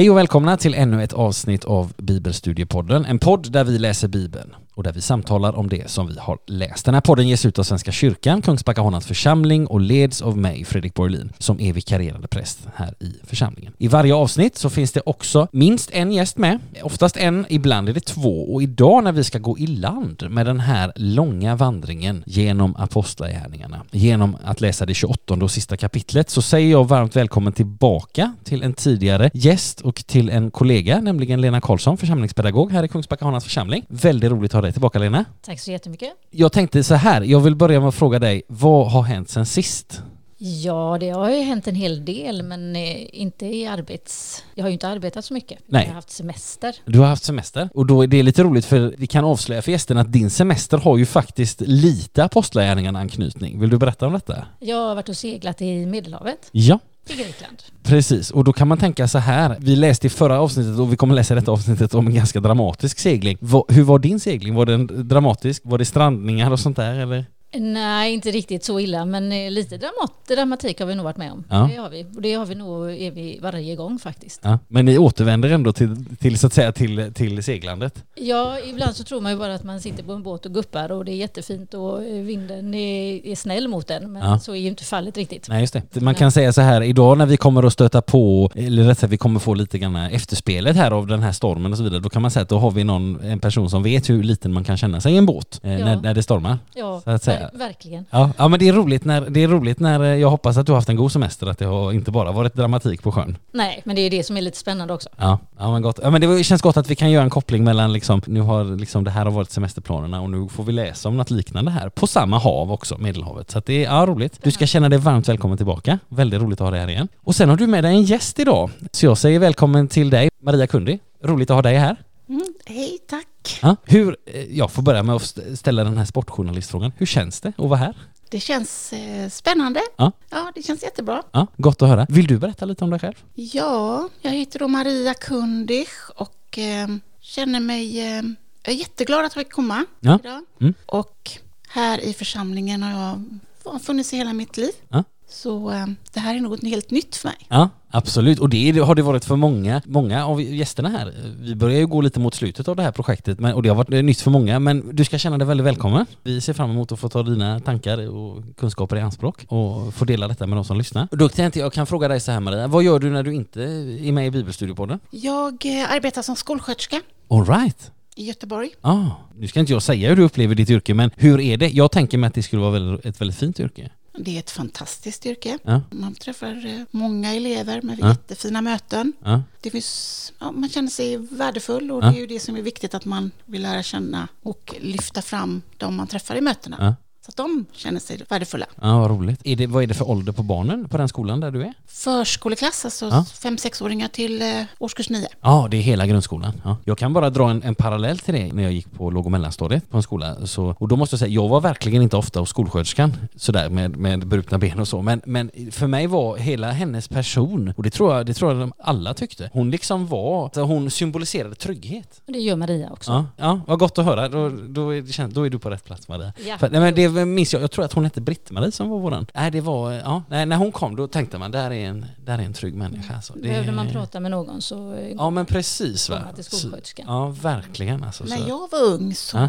Hej och välkomna till ännu ett avsnitt av Bibelstudiepodden, en podd där vi läser Bibeln och där vi samtalar om det som vi har läst. Den här podden ges ut av Svenska kyrkan, Kungsbacka Honans församling och leds av mig, Fredrik Borlin, som är vikarierande präst här i församlingen. I varje avsnitt så finns det också minst en gäst med, oftast en, ibland är det två och idag när vi ska gå i land med den här långa vandringen genom apostlagärningarna, genom att läsa det 28 och sista kapitlet, så säger jag varmt välkommen tillbaka till en tidigare gäst och till en kollega, nämligen Lena Karlsson, församlingspedagog här i Kungsbacka Honans församling. Väldigt roligt att ha dig tillbaka Lena. Tack så jättemycket. Jag tänkte så här, jag vill börja med att fråga dig, vad har hänt sen sist? Ja, det har ju hänt en hel del, men eh, inte i arbets... Jag har ju inte arbetat så mycket. Nej. Jag har haft semester. Du har haft semester och då är det lite roligt för vi kan avslöja för gästerna att din semester har ju faktiskt lite apostlagärningarna anknytning. Vill du berätta om detta? Jag har varit och seglat i Medelhavet, Ja i Grekland. Precis, och då kan man tänka så här. Vi läste i förra avsnittet och vi kommer läsa i detta avsnittet om en ganska dramatisk segling. Hur var din segling? Var den dramatisk? Var det strandningar och sånt där eller? Nej, inte riktigt så illa, men eh, lite dramat, dramatik har vi nog varit med om. Ja. Det har vi. Och det har vi nog är vi varje gång faktiskt. Ja. Men ni återvänder ändå till, till så att säga till, till seglandet? Ja, ibland så tror man ju bara att man sitter på en båt och guppar och det är jättefint och eh, vinden är, är snäll mot en, men Ja. så är ju inte fallet riktigt. Nej just det. Man kan säga så här, idag när vi kommer att stöta på, eller rätt sagt vi kommer få lite grann efterspelet här av den här stormen och så vidare, då kan man säga att då har vi någon, en person som vet hur liten man kan känna sig i en båt eh, när, när det stormar. Ja, så att säga. Ver- verkligen. Ja, ja men det är roligt när, det är roligt när eh, jag hoppas att du har haft en god semester, att det har inte bara varit dramatik på sjön. Nej, men det är det som är lite spännande också. Ja, ja men gott. Ja men det känns gott att vi kan göra en koppling mellan liksom, nu har liksom det här har varit semesterplanerna och nu får vi läsa om något liknande här på samma hav också, Medelhavet. Så att det är ja, roligt. Du ska känna dig varmt välkommen tillbaka. Väldigt roligt att ha dig här igen. Och sen har du med dig en gäst idag. Så jag säger välkommen till dig, Maria Kundi. Roligt att ha dig här. Mm, hej, tack. Ja, hur, eh, jag får börja med att st- ställa den här sportjournalistfrågan. Hur känns det att vara här? Det känns eh, spännande. Ja. ja, det känns jättebra. Ja, gott att höra. Vill du berätta lite om dig själv? Ja, jag heter då Maria Kundich och eh, känner mig... Eh, jag är jätteglad att jag fick komma Ja. idag. Mm. Och här i församlingen har jag funnits i hela mitt liv. Ja. Så eh, det här är något helt nytt för mig. Ja, absolut. Och det har det varit för många, många av gästerna här. Vi börjar ju gå lite mot slutet av det här projektet men, och det har varit eh, nytt för många. Men du ska känna dig väldigt välkommen. Vi ser fram emot att få ta dina tankar och kunskaper i anspråk och få dela detta med de som lyssnar. Då tänkte jag, jag kan fråga dig så här Maria, vad gör du när du inte är med i Bibelstudiepodden? Jag eh, arbetar som skolsköterska All right. i Göteborg. Ah, nu ska inte jag säga hur du upplever ditt yrke, men hur är det? Jag tänker mig att det skulle vara ett väldigt fint yrke. Det är ett fantastiskt yrke. Ja, Man träffar eh, många elever med Ja. jättefina möten. ja, Det finns, man känner sig värdefull och det är ju det som är viktigt att man vill lära känna och lyfta fram de man träffar i mötena. Att de känner sig värdefulla. ja vad roligt. Är det, vad är det för ålder på barnen på den skolan där du är? Förskoleklass, alltså Ja. fem sexåringar till eh, årskurs nio. Ja, det är hela grundskolan. Ja. Jag kan bara dra en, en parallell till det när jag gick på låg och mellanstadiet på en skola. Så, och då måste jag säga, jag var verkligen inte ofta hos skolsköterskan sådär med, med brutna ben och så. Men, men för mig var hela hennes person, och det tror jag, det tror jag de alla tyckte, hon liksom var, alltså hon symboliserade trygghet. Och det gör Maria också. Ja, ja vad gott att höra. Då, då, är, då är du på rätt plats Maria. Ja. För, nej, men det minns jag, jag tror att hon hette Britt-Marie som var våran. Nej, det var, ja, nej, när hon kom då tänkte man, där är en, där är en trygg människa. Alltså. Det- Behövde man prata med någon så eh, Ja men precis va. till. Ja verkligen alltså. När Så. jag var ung så, Ja.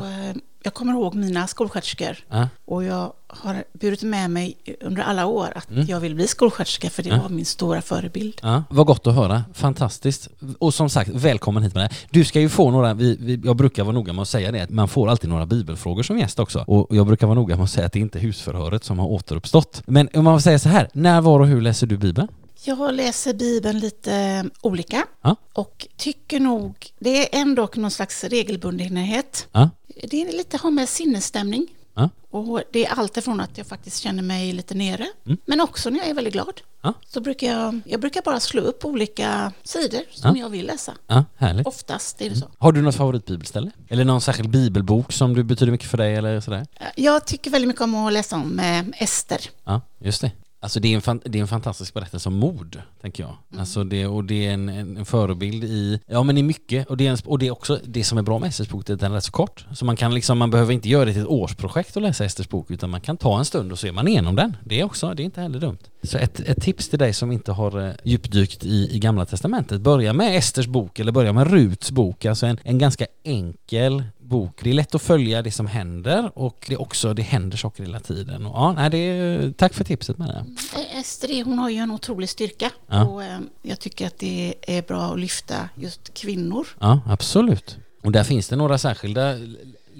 Jag kommer ihåg mina skolsköterskor Ja, och jag har burit med mig under alla år att Mm. jag vill bli skolsköterska för det Ja. var min stora förebild. ja, vad gott att höra. Fantastiskt. Och som sagt, välkommen hit med det. Du ska ju få några, vi, vi, jag brukar vara noga med att säga det, att man får alltid några bibelfrågor som gäst också. Och jag brukar vara noga med att säga att det inte är husförhöret som har återuppstått. Men om man säger så här, när, var och hur läser du Bibeln? Jag läser Bibeln lite eh, olika Ja. och tycker nog, det är ändå någon slags regelbundenhet. Ja, Det är lite har med sinnesstämning. ja, Och det är allt ifrån att jag faktiskt känner mig lite nere, Mm. men också när jag är väldigt glad. Så brukar jag, jag brukar bara slå upp olika sidor som jag vill läsa. ja härligt. Oftast är det så. Har du något favoritbibelställe? Eller någon särskild bibelbok som du betyder mycket för dig eller sådär? Jag tycker väldigt mycket om att läsa om eh, Ester. Ja, just det. Alltså det är, en fan, det är en fantastisk berättelse om mod, tänker jag. Mm. Alltså det, och det är en, en, en förebild i, ja men i mycket. Och det är, en, och det är också det som är bra med Esters bok, det är att den är rätt så kort. Så man kan liksom, man behöver inte göra det till ett årsprojekt att läsa Esters bok, utan man kan ta en stund och så är man igenom den. Det är också, det är inte heller dumt. Så ett, ett tips till dig som inte har eh, djupdykt i, i Gamla Testamentet, börja med Esters bok eller börja med Ruts bok, alltså en, en ganska enkel bok. Det är lätt att följa det som händer och det är också, det händer saker hela tiden. Och, ja, nej, det är, tack för tipset med det. Eh, Ester hon har ju en otrolig styrka Ja. och eh, jag tycker att det är bra att lyfta just kvinnor. Ja, absolut. Och där finns det några särskilda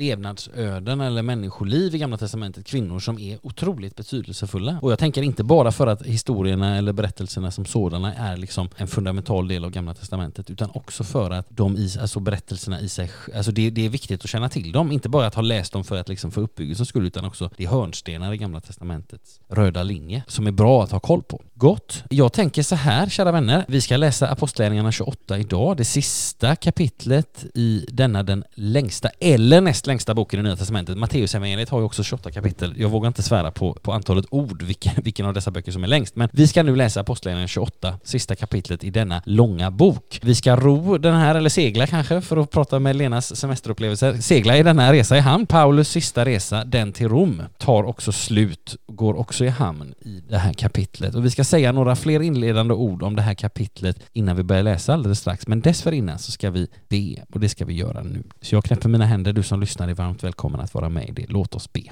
levnadsöden eller människoliv i Gamla Testamentet, kvinnor som är otroligt betydelsefulla. Och jag tänker inte bara för att historierna eller berättelserna som sådana är liksom en fundamental del av Gamla Testamentet, utan också för att de i, alltså berättelserna i sig, alltså det, det är viktigt att känna till dem, inte bara att ha läst dem för att liksom få uppbyggelsens skull, utan också det är hörnstenar i Gamla Testamentets röda linje som är bra att ha koll på. Gott. Jag tänker så här, kära vänner, vi ska läsa Apostlagärningarna 28 idag, det sista kapitlet i denna den längsta eller näst längsta boken i Nya Testamentet. Matteusevangeliet har ju också 28 kapitel. Jag vågar inte svära på, på antalet ord, vilken, vilken av dessa böcker som är längst, men vi ska nu läsa Apostlagärningarna 28, sista kapitlet i denna långa bok. Vi ska ro den här, eller segla kanske, för att prata med Lenas semesterupplevelser. Segla i denna resa i hamn. Paulus sista resa, den till Rom, tar också slut, går också i hamn i det här kapitlet. Och vi ska säga några fler inledande ord om det här kapitlet innan vi börjar läsa alldeles strax. Men dessförinnan så ska vi be, och det ska vi göra nu. Så jag knäpper mina händer, du som lyssnar är varmt välkommen att vara med i det. Låt oss be.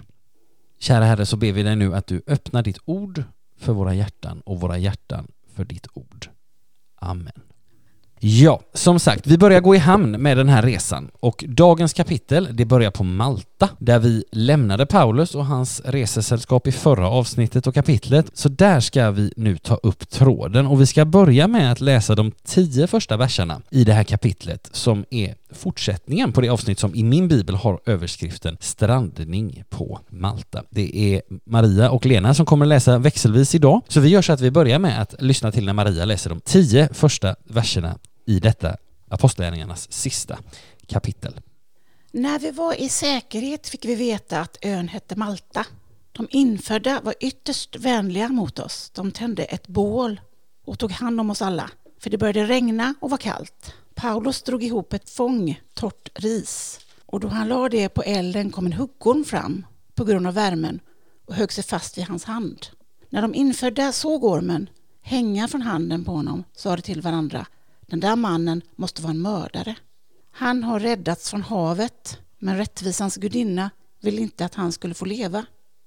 Kära Herre, så ber vi dig nu att du öppnar ditt ord för våra hjärtan och våra hjärtan för ditt ord. Amen. Ja, som sagt, vi börjar gå i hamn med den här resan och dagens kapitel, det börjar på Malta där vi lämnade Paulus och hans resesällskap i förra avsnittet och kapitlet. Så där ska vi nu ta upp tråden och vi ska börja med att läsa de tio första verserna i det här kapitlet som är fortsättningen på det avsnitt som i min bibel har överskriften Strandning på Malta. Det är Maria och Lena som kommer läsa växelvis idag. Så vi gör så att vi börjar med att lyssna till när Maria läser de tio första verserna i detta Apostlagärningarnas sista kapitel. När vi var i säkerhet fick vi veta att ön hette Malta. De infödda var ytterst vänliga mot oss. De tände ett bål och tog hand om oss alla, för det började regna och var kallt. Paulus drog ihop ett fång torrt ris och då han la det på elden kom en huggorm fram på grund av värmen och högg sig fast vid hans hand. När de infödda såg ormen hänga från handen på honom sa de till varandra den där mannen måste vara en mördare. Han har räddats från havet, men rättvisans gudinna vill inte att han skulle få leva.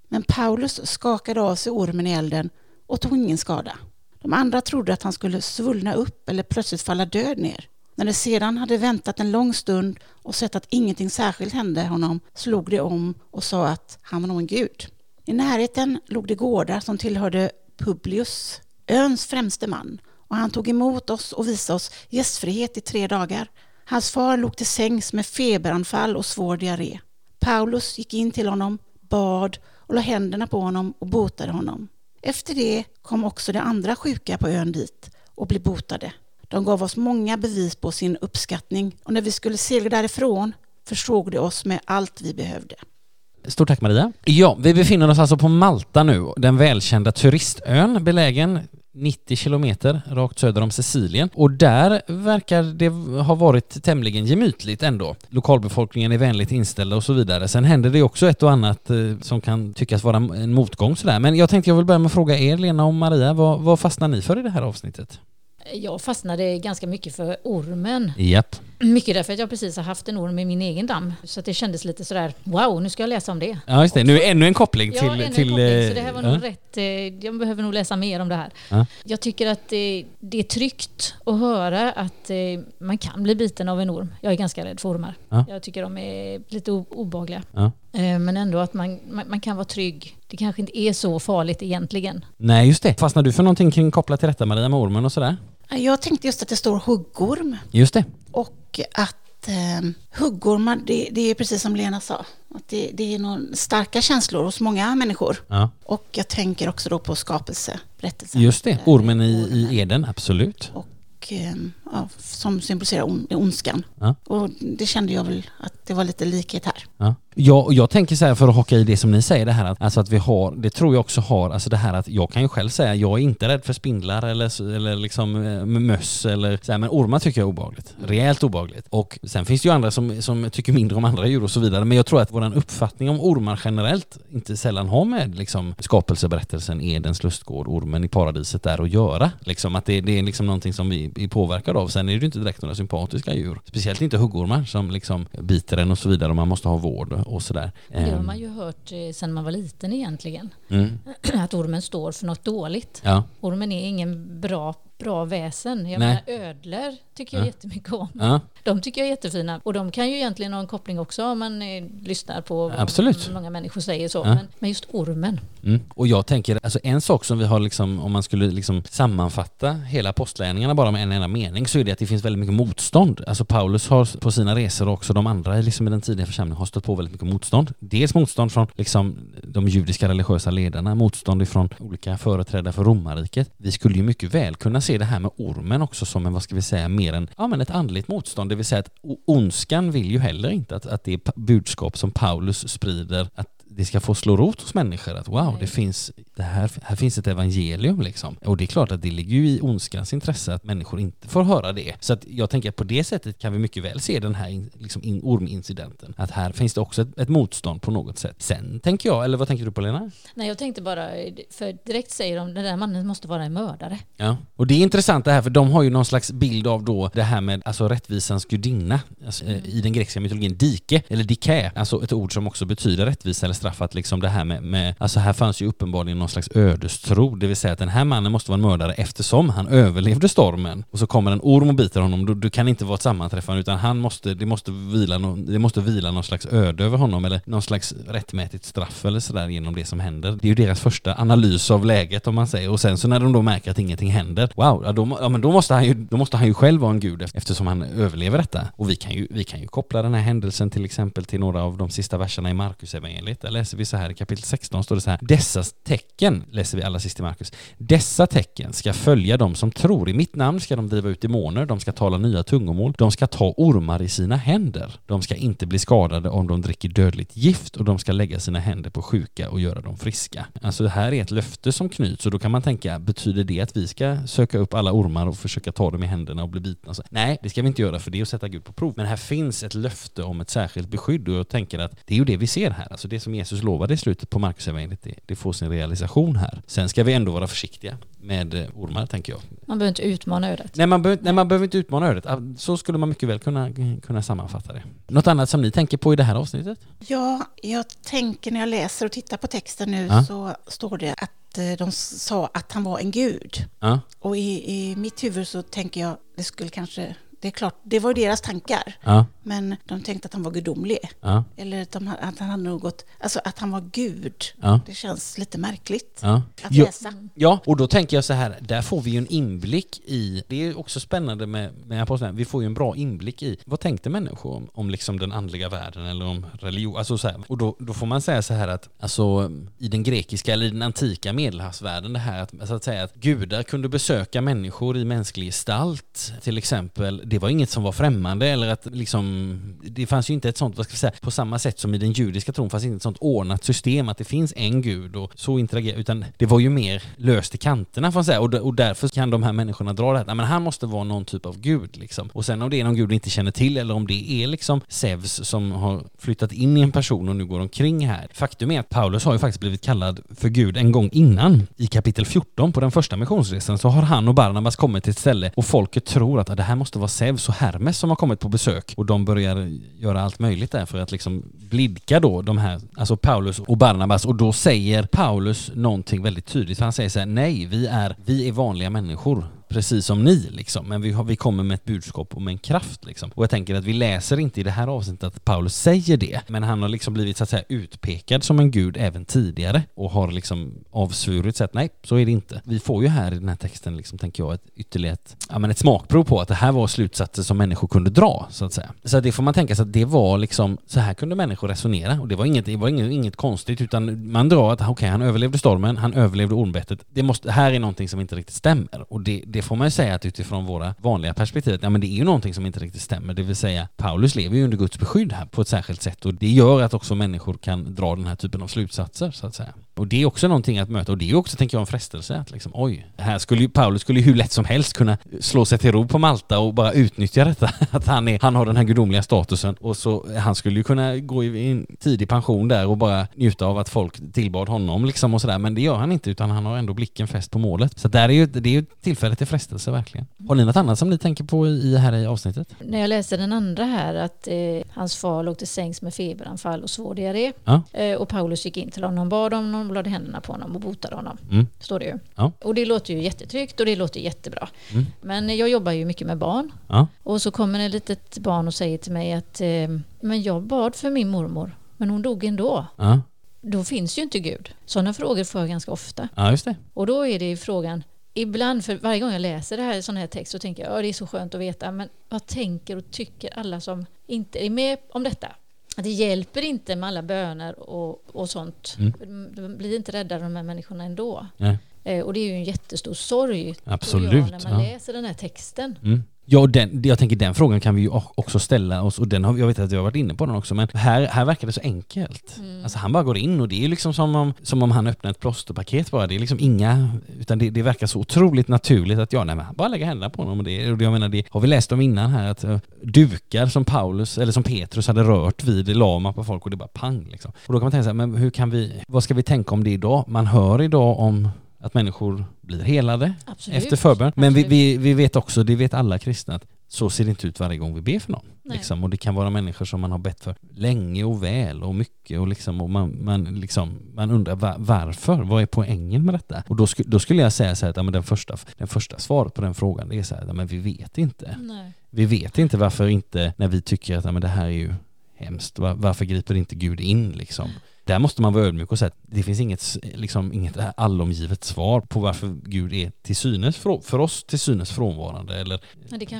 Men Paulus skakade av sig ormen i elden och tog ingen skada. De andra trodde att han skulle svullna upp eller plötsligt falla död ner. När de sedan hade väntat en lång stund och sett att ingenting särskilt hände honom slog de om och sa att han var nog en gud. I närheten låg det gårdar som tillhörde Publius, öns främste man och han tog emot oss och visade oss gästfrihet i tre dagar. Hans far låg till sängs med feberanfall och svår diarré. Paulus gick in till honom, bad och la händerna på honom och botade honom. Efter det kom också de andra sjuka på ön dit och blev botade. De gav oss många bevis på sin uppskattning och när vi skulle segla därifrån försåg de oss med allt vi behövde. Stort tack Maria. Ja, vi befinner oss alltså på Malta nu, den välkända turistön belägen 90 kilometer rakt söder om Sicilien och där verkar det ha varit tämligen gemytligt ändå. Lokalbefolkningen är vänligt inställda och så vidare. Sen händer det också ett och annat eh, som kan tyckas vara en motgång sådär. Men jag tänkte jag vill börja med att fråga er, Lena och Maria, vad, vad fastnar ni för i det här avsnittet? Jag fastnade ganska mycket för ormen. Japp. Mycket därför att jag precis har haft en orm i min egen damm. Så det kändes lite sådär, wow, nu ska jag läsa om det. Ja, just det. Nu är ännu en koppling till... Ja, ännu en till koppling, så eh, det här var ja. nog rätt. eh, Jag behöver nog läsa mer om det här. Ja. Jag tycker att det, det är tryggt att höra att eh, man kan bli biten av en orm. Jag är ganska rädd för ormar. Ja. Jag tycker de är lite obehagliga. Eh, Men ändå att man, man, man kan vara trygg. Det kanske inte är så farligt egentligen. Nej, just det. Fastnar du för någonting kring kopplat till detta Maria med ormen och sådär? Jag tänkte just att det står huggorm Just det. och att eh, huggormar, det, det är precis som Lena sa, att det, det är nog starka känslor hos många människor. Ja. Och jag tänker också då på skapelseberättelsen. Just det. Där Ormen i, i Eden, absolut. och, eh, ja, som symboliserar on, ondskan. Ja. Och det kände jag väl att det var lite likhet här. Ja. Ja, och jag tänker så här för att haka i det som ni säger det här att, alltså att vi har, det tror jag också har, alltså det här att jag kan ju själv säga jag är inte rädd för spindlar eller, eller liksom eh, möss eller så här, men ormar tycker jag är obehagligt. Rejält obehagligt. Och sen finns det ju andra som, som tycker mindre om andra djur och så vidare men jag tror att vår uppfattning om ormar generellt inte sällan har med liksom skapelseberättelsen Edens lustgård, ormen i paradiset där att göra. Liksom att det, det är liksom någonting som vi är påverkade av. Sen är det ju inte direkt några sympatiska djur. Speciellt inte huggormar som liksom biter en och så vidare och man måste ha vård och sådär. Det har Ehm, man ju hört eh, sedan man var liten egentligen. Mm. Att ormen står för något dåligt. Ja. Ormen är ingen bra, bra väsen. Jag Nej. menar ödlor tycker jag Ja. jättemycket om. Ja. De tycker jag är jättefina. Och de kan ju egentligen ha en koppling också om man eh, lyssnar på vad Absolut. många människor säger så. Ja. Men, men just ormen. Mm. Och jag tänker, alltså en sak som vi har liksom, om man skulle liksom sammanfatta hela apostlagärningarna bara med en enda mening, så är det att det finns väldigt mycket motstånd. Alltså Paulus har på sina resor och också de andra liksom i den tidiga församlingen har stött på väldigt mycket motstånd. Dels motstånd från liksom de judiska religiösa ledarna, motstånd ifrån olika företrädare för romarriket. Vi skulle ju mycket väl kunna se det här med ormen också som en, vad ska vi säga, mer än, ja men ett andligt motstånd, det vill säga att ondskan vill ju heller inte att, att det budskap som Paulus sprider, att det ska få slå rot hos människor att wow, det finns, det här, här finns ett evangelium liksom. Och det är klart att det ligger ju i ondskans intresse att människor inte får höra det. Så att jag tänker att på det sättet kan vi mycket väl se den här liksom in, ormincidenten. Att här finns det också ett, ett motstånd på något sätt. Sen tänker jag, eller vad tänker du på Lena? Nej, jag tänkte bara, för direkt säger de den där mannen måste vara en mördare. Ja. Och det är intressant det här för de har ju någon slags bild av då det här med alltså rättvisans gudinna alltså, eh, i den grekiska mytologin, dike eller diké, alltså ett ord som också betyder rättvisa eller bestraffat liksom det här med, med alltså här fanns ju uppenbarligen någon slags ödestro, det vill säga att den här mannen måste vara en mördare eftersom han överlevde stormen och så kommer en orm och biter honom, du, du kan inte vara ett sammanträffande utan han måste, det måste vila, nå- det måste vila någon slags öde över honom eller någon slags rättmätigt straff eller sådär genom det som händer. Det är ju deras första analys av läget om man säger och sen så när de då märker att ingenting händer, wow, ja, då, ja, men då, måste han ju, då måste han ju själv vara en gud eftersom han överlever detta. Och vi kan ju, vi kan ju koppla den här händelsen till exempel till några av de sista verserna i Markus evangeliet. Läser vi så här i kapitel 16 står det så här, dessa tecken, läser vi alla sist i Markus, dessa tecken ska följa dem som tror. I mitt namn ska de driva ut demoner, de ska tala nya tungomål, de ska ta ormar i sina händer, de ska inte bli skadade om de dricker dödligt gift och de ska lägga sina händer på sjuka och göra dem friska. Alltså det här är ett löfte som knyts och då kan man tänka, betyder det att vi ska söka upp alla ormar och försöka ta dem i händerna och bli bitna? Så, nej, det ska vi inte göra för det är att sätta Gud på prov. Men här finns ett löfte om ett särskilt beskydd och jag tänker att det är ju det vi ser här. Alltså det som Jesus lovade i slutet på Markus evangeliet, det, det får sin realisation här. Sen ska vi ändå vara försiktiga med eh, ormar, tänker jag. Man behöver inte utmana ödet. Nej, man, behöver, nej, man behöver inte utmana ödet. Så skulle man mycket väl kunna, kunna sammanfatta det. Något annat som ni tänker på i det här avsnittet? Ja, jag tänker när jag läser och tittar på texten nu Ja. så står det att eh, de sa att han var en gud. Ja, Och i, i mitt huvud så tänker jag, det skulle kanske, det är klart, det var deras tankar. ja, Men de tänkte att han var gudomlig. ja, Eller att, de, att han hade något, alltså att han var gud. ja. Det känns lite märkligt att Jo, läsa. Ja, och då tänker jag så här, där får vi ju en inblick i, det är också spännande med, med aposteln, vi får ju en bra inblick i, vad tänkte människor om, om liksom den andliga världen eller om religion, alltså så här, och då, då får man säga så här att, alltså i den grekiska eller i den antika medelhavsvärlden det här att, alltså att säga att gudar kunde besöka människor i mänsklig gestalt, till exempel, det var inget som var främmande eller att liksom, det fanns ju inte ett sånt, vad ska vi säga, på samma sätt som i den judiska tron fanns inte ett sånt ordnat system att det finns en gud och så interagerar, utan det var ju mer löst i kanterna får man säga och, och därför kan de här människorna dra det här, nej men han måste vara någon typ av gud liksom. Och sen om det är någon gud vi inte känner till eller om det är liksom Zeus som har flyttat in i en person och nu går omkring här. Faktum är att Paulus har ju faktiskt blivit kallad för Gud en gång innan. I kapitel 14 på den första missionsresan så har han och Barnabas kommit till ett ställe och folket tror att det här måste vara Zeus och Hermes som har kommit på besök. Och de börjar göra allt möjligt där för att liksom blidka då de här, alltså Paulus och Barnabas. Och då säger Paulus någonting väldigt tydligt. Han säger så här, nej, vi är, vi är vanliga människor precis som ni liksom, men vi, har, vi kommer med ett budskap och med en kraft liksom. Och jag tänker att vi läser inte i det här avsnittet att Paulus säger det, men han har liksom blivit så att säga utpekad som en gud även tidigare och har liksom avsvurit sig att nej, så är det inte. Vi får ju här i den här texten liksom, tänker jag, ett ytterligare ett, ja, men ett smakprov på att det här var slutsatser som människor kunde dra, så att säga. Så att det får man tänka sig att det var liksom, så här kunde människor resonera och det var inget, det var inget, inget konstigt utan man drar att okej, han överlevde stormen, han överlevde ormbettet. Det måste, här är någonting som inte riktigt stämmer och det, det det får man ju säga att utifrån våra vanliga perspektiv, ja men det är ju någonting som inte riktigt stämmer. Det vill säga, Paulus lever ju under Guds beskydd här på ett särskilt sätt och det gör att också människor kan dra den här typen av slutsatser så att säga. Och det är också någonting att möta och det är också, tänker jag, en frestelse att liksom, oj, här skulle ju Paulus skulle ju hur lätt som helst kunna slå sig till ro på Malta och bara utnyttja detta, att han, är, han har den här gudomliga statusen och så han skulle ju kunna gå i en tidig pension där och bara njuta av att folk tillbad honom liksom och sådär, men det gör han inte utan han har ändå blicken fäst på målet. Så där är ju, det är ju tillfället till frestelse verkligen. Har ni något annat som ni tänker på i, här i avsnittet? När jag läste den andra här att eh, hans far låg till sängs med feberanfall och svår diarré Ja. eh, och Paulus gick in till honom, bad om honom, lade händerna på honom och botade honom. Mm. Står det ju. Ja. Och det låter ju jättetryggt och det låter jättebra. Mm. Men jag jobbar ju mycket med barn Ja. och så kommer ett litet barn och säger till mig att eh, men jag bad för min mormor men hon dog ändå. Ja, Då finns ju inte Gud. Sådana frågor får jag ganska ofta. ja just det. Och då är det ju frågan, ibland, för varje gång jag läser det här, sån här text så tänker jag, ja det är så skönt att veta, men vad tänker och tycker alla som inte är med om detta? Det hjälper inte med alla böner och, och sånt. Mm. De blir inte rädda de här människorna ändå. Nej. Eh, och det är ju en jättestor sorg, Absolut. jag, när man ja. läser den här texten. Mm. Ja, den, jag tänker den frågan kan vi ju också ställa oss och den har, jag vet att vi har varit inne på den också men här, här verkar det så enkelt. Mm. Alltså han bara går in och det är liksom som om, som om han öppnar ett plåsterpaket bara. Det är liksom inga, utan det, det verkar så otroligt naturligt att ja, nej men bara lägga händerna på honom och det, och det jag menar det har vi läst om innan här att uh, dukar som Paulus eller som Petrus hade rört vid lama på folk och det bara pang liksom. Och då kan man tänka här, men hur kan vi, vad ska vi tänka om det idag? Man hör idag om att människor blir helade Absolut. efter förbön. Men vi, vi, vi vet också, det vet alla kristna, att så ser det inte ut varje gång vi ber för någon. Liksom. Och det kan vara människor som man har bett för länge och väl och mycket och, liksom, och man, man, liksom, man undrar va- varför? Vad är poängen med detta? Och då, sku, då skulle jag säga så här att ja, men den, första, den första svaret på den frågan är så här, ja, men vi vet inte. Nej. Vi vet inte varför inte, när vi tycker att ja, men det här är ju hemskt, var, varför griper inte Gud in liksom? Där måste man vara ödmjuk och säga att det finns inget, liksom, inget allomgivet svar på varför Gud är till synes, för oss till synes frånvarande eller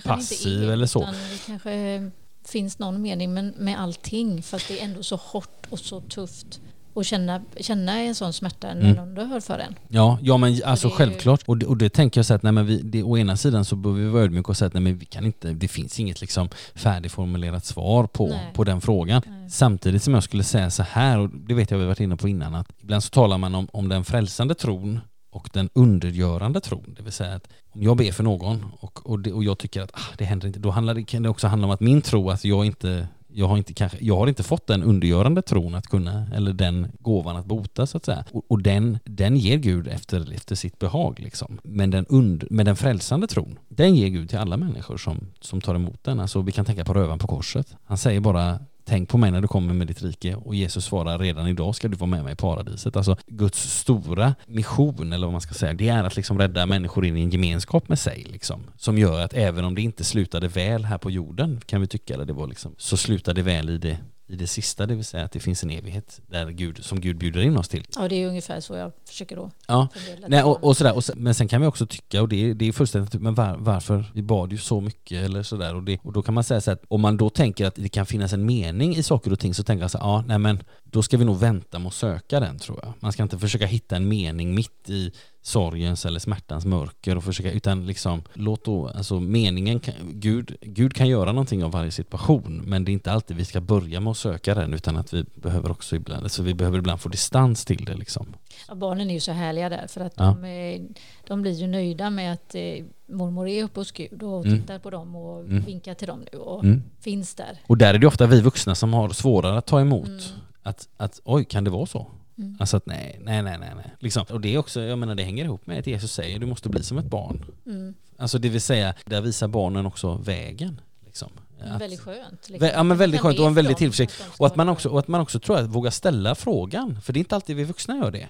passiv är, eller så. Det kanske finns någon mening med, allting fast det är ändå så hårt och så tufft att känna, känna en sån smärta när Mm. någon dör för en. Ja, ja men alltså är ju- självklart. Och det, och det tänker jag så att nej, men vi, det, å ena sidan så behöver vi vara ödmjuka och säga att nej, men vi kan inte, det finns inget liksom färdigformulerat svar på, Nej. på den frågan. Nej. Samtidigt som jag skulle säga så här, och det vet jag vi varit inne på innan, att ibland så talar man om, om den frälsande tron och den undergörande tron. Det vill säga att om jag ber för någon och, och, det, och jag tycker att ah, det händer inte, då handlar det, kan det också handla om att min tro, att jag inte jag har, inte kanske, jag har inte fått den undergörande tron att kunna, eller den gåvan att bota så att säga. Och, och den, den ger Gud efter, efter sitt behag liksom. Men den, und, men den frälsande tron, den ger Gud till alla människor som, som tar emot den. Alltså vi kan tänka på rövan på korset. Han säger bara Tänk på mig när du kommer med ditt rike och Jesus svarar redan idag ska du vara med mig i paradiset. Alltså Guds stora mission eller vad man ska säga, det är att liksom rädda människor in i en gemenskap med sig liksom. Som gör att även om det inte slutade väl här på jorden kan vi tycka, eller det var liksom, så slutade det väl i det, i det sista, det vill säga att det finns en evighet där Gud, som Gud bjuder in oss till. Ja, det är ungefär så jag försöker då Ja, Nej, och, och sådär. Och sen, men sen kan vi också tycka, och det, är- det är fullständigt men var, varför? Vi bad ju så mycket eller sådär. Och, det, och då kan man säga så att om man då tänker att det kan finnas en mening i saker och ting så tänker jag så här, ja, nej men då ska vi nog vänta med att söka den tror jag. Man ska inte försöka hitta en mening mitt i sorgens eller smärtans mörker och försöka, utan liksom låt då, alltså meningen, kan, Gud, Gud kan göra någonting av varje situation, men det är inte alltid vi ska börja med att söka den, utan att vi behöver också ibland, alltså vi behöver ibland få distans till det liksom. Ja, barnen är ju så härliga där för att Ja. de, är, de blir ju nöjda med att eh, mormor är uppe hos Gud och Mm. tittar på dem och Mm. vinkar till dem nu och Mm. finns där. Och där är det ofta vi vuxna som har svårare att ta emot. Mm. Att, att oj, kan det vara så? Mm. Alltså att nej, nej, nej, nej, nej. Liksom. Och det är också, jag menar det hänger ihop med att Jesus säger du måste bli som ett barn. Mm. Alltså det vill säga, där visar barnen också vägen. Liksom. Att- väldigt skönt. liksom. Ja men väldigt skönt och en väldigt tillförsikt. att Och att man också, och att man också tror jag vågar ställa frågan. För det är inte alltid vi vuxna gör det.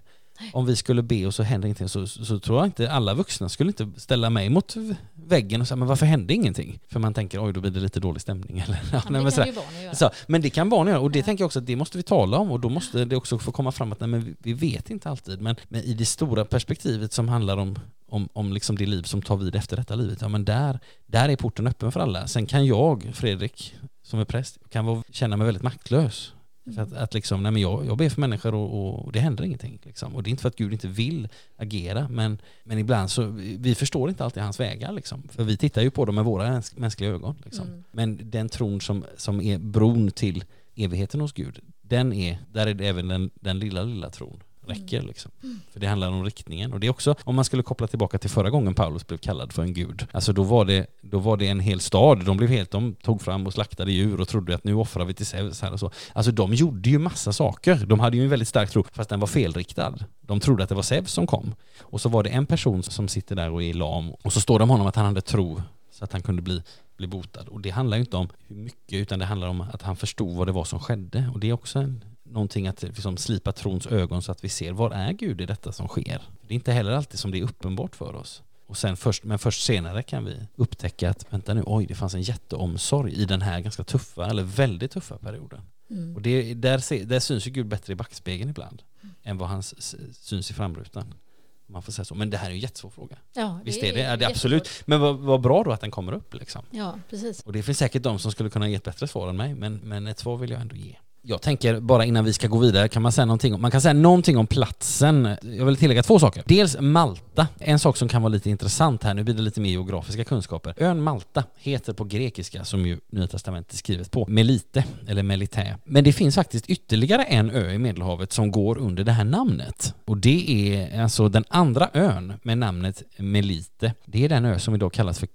Om vi skulle be och så händer ingenting så, så tror jag inte alla vuxna skulle inte ställa mig mot väggen och säga men varför hände ingenting? För man tänker oj då blir det lite dålig stämning eller ja, men men göra. Så, men det kan barn göra och det Ja. tänker jag också att det måste vi tala om och då måste det också få komma fram att nej, men vi- vi vet inte alltid men, men i det stora perspektivet som handlar om, om, om liksom det liv som tar vid efter detta livet, ja men där, där är porten öppen för alla. Sen kan jag, Fredrik, som är präst, kan vara, känna mig väldigt maktlös. För att, att liksom, nej men jag, jag ber för människor och, och det händer ingenting. Liksom. Och det är inte för att Gud inte vill agera, men, men ibland så, vi, förstår inte alltid hans vägar. Liksom. För vi tittar ju på dem med våra mäns- mänskliga ögon. Liksom. Mm. Men den tron som, som är bron till evigheten hos Gud, den är, där är det även den, den lilla, lilla tron räcker liksom. För det handlar om riktningen. Och det är också, om man skulle koppla tillbaka till förra gången Paulus blev kallad för en gud, alltså då var det, då var det en hel stad, de blev helt, de tog fram och slaktade djur och trodde att nu offrar vi till Zeus här och så. Alltså de gjorde ju massa saker, de hade ju en väldigt stark tro, fast den var felriktad. De trodde att det var Zeus som kom. Och så var det en person som sitter där och är lam, och så står om honom att han hade tro så att han kunde bli, bli botad. Och det handlar ju inte om hur mycket, utan det handlar om att han förstod vad det var som skedde. Och det är också en, någonting att liksom slipa trons ögon så att vi ser, var är Gud i detta som sker? Det är inte heller alltid som det är uppenbart för oss. Och sen först, men först senare kan vi upptäcka att, vänta nu, oj, det fanns en jätteomsorg i den här ganska tuffa, eller väldigt tuffa perioden. Mm. Och det, där, där syns ju Gud bättre i backspegeln ibland, än vad han syns i framrutan. Man får säga så. Men det här är en jättesvår fråga. Ja, Visst är det? Det är jättesvårt. absolut. Men vad, vad bra då att den kommer upp liksom. Ja, precis. Och det finns säkert de som skulle kunna ge ett bättre svar än mig, men, men ett svar vill jag ändå ge. Jag tänker bara innan vi ska gå vidare, kan man säga någonting om, man kan säga någonting om platsen. Jag vill tillägga två saker. Dels Malta, en sak som kan vara lite intressant här, nu blir det lite mer geografiska kunskaper. Ön Malta heter på grekiska, som ju Nya Testamentet är skrivet på, Melite, eller Melité. Men det finns faktiskt ytterligare en ö i Medelhavet som går under det här namnet. Och det är alltså den andra ön med namnet Melite. Det är den ö som idag kallas för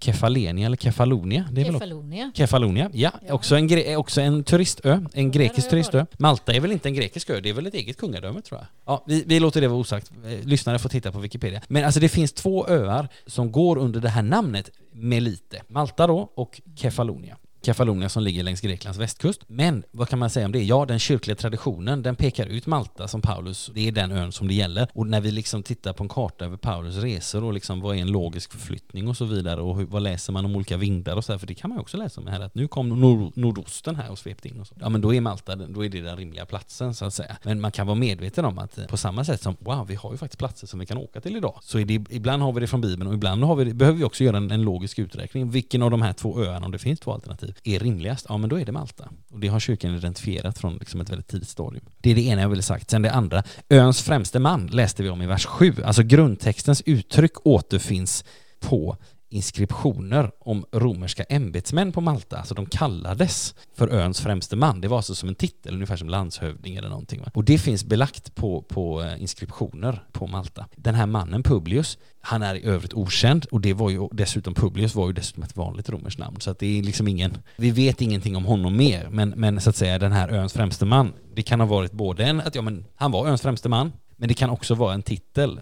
Kefalenia eller Kefalonia. Det är väl Kefalonia. Kefalonia, ja. Ja. Också, en gre- också en turistö, en grekisk turistö. Malta är väl inte en grekisk ö, det är väl ett eget kungadöme tror jag. Ja, vi, vi låter det vara osagt. Eh, Lyssnare får titta på Wikipedia. Men alltså det finns två öar som går under det här namnet Melite. Malta då och Kefalonia. Kefalonia som ligger längs Greklands västkust. Men vad kan man säga om det? Ja, den kyrkliga traditionen, den pekar ut Malta som Paulus, det är den ön som det gäller. Och när vi liksom tittar på en karta över Paulus resor och liksom vad är en logisk förflyttning och så vidare och hur, vad läser man om olika vindar och så här, för det kan man ju också läsa om här att nu kom nord, nordosten här och svepte in och så. Ja men då är Malta, då är det den rimliga platsen så att säga. Men man kan vara medveten om att eh, på samma sätt som, wow, vi har ju faktiskt platser som vi kan åka till idag. Så är det, ibland har vi det från Bibeln och ibland har vi det, behöver vi också göra en, en logisk uträkning. Vilken av de här två öarna, om det finns två alternativ, Typ är rimligast? Ja men då är det Malta. Och det har kyrkan identifierat från liksom ett väldigt tidigt stadium. Det är det ena jag ville sagt. Sen det andra, öns främste man läste vi om i vers 7. Alltså grundtextens uttryck återfinns på inskriptioner om romerska ämbetsmän på Malta. Alltså de kallades för öns främste man. Det var alltså som en titel, ungefär som landshövding eller någonting. Va? Och det finns belagt på, på eh, inskriptioner på Malta. Den här mannen Publius, han är i övrigt okänd och det var ju dessutom, Publius var ju dessutom ett vanligt romerskt namn. Så att det är liksom ingen, vi vet ingenting om honom mer, men, men så att säga den här öns främste man, det kan ha varit både en, att ja men han var öns främste man, men det kan också vara en titel.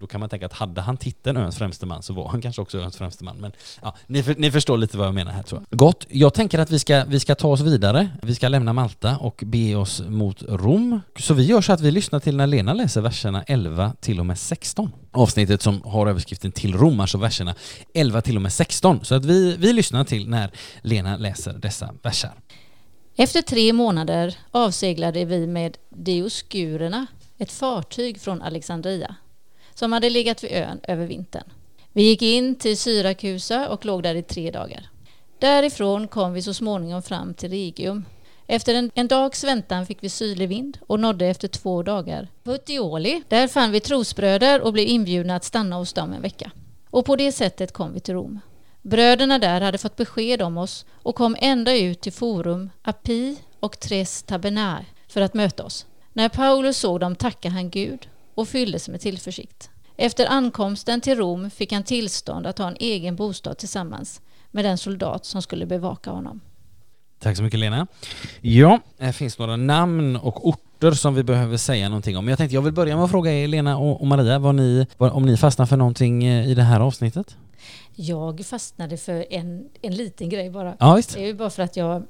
Då kan man tänka att hade han titeln öns främste man så var han kanske också öns främste man. Men ja, ni, för, ni förstår lite vad jag menar här tror jag. Gott, jag tänker att vi ska, vi ska ta oss vidare. Vi ska lämna Malta och bege oss mot Rom. Så vi gör så att vi lyssnar till när Lena läser verserna 11 till och med 16. Avsnittet som har överskriften till Rom, alltså verserna 11 till och med 16. Så att vi, vi lyssnar till när Lena läser dessa verser. Efter tre månader avseglade vi med Dioskurerna, ett fartyg från Alexandria, som hade legat vid ön över vintern. Vi gick in till Syrakusa och låg där i tre dagar. Därifrån kom vi så småningom fram till Regium. Efter en, en dags väntan fick vi sydlig vind och nådde efter två dagar Puteoli. Där fann vi trosbröder och blev inbjudna att stanna hos dem en vecka. Och på det sättet kom vi till Rom. Bröderna där hade fått besked om oss och kom ända ut till Forum, Api och Tres Tabernae för att möta oss. När Paulus såg dem tackade han Gud och fylldes med tillförsikt. Efter ankomsten till Rom fick han tillstånd att ha en egen bostad tillsammans med den soldat som skulle bevaka honom. Tack så mycket Lena. Ja, det finns några namn och orter som vi behöver säga någonting om. Jag tänkte jag vill börja med att fråga er Lena och Maria vad ni, om ni fastnar för någonting eh, i det här avsnittet? Jag fastnade för en, en liten grej bara. Ja visst, Det är ju bara för att, jag,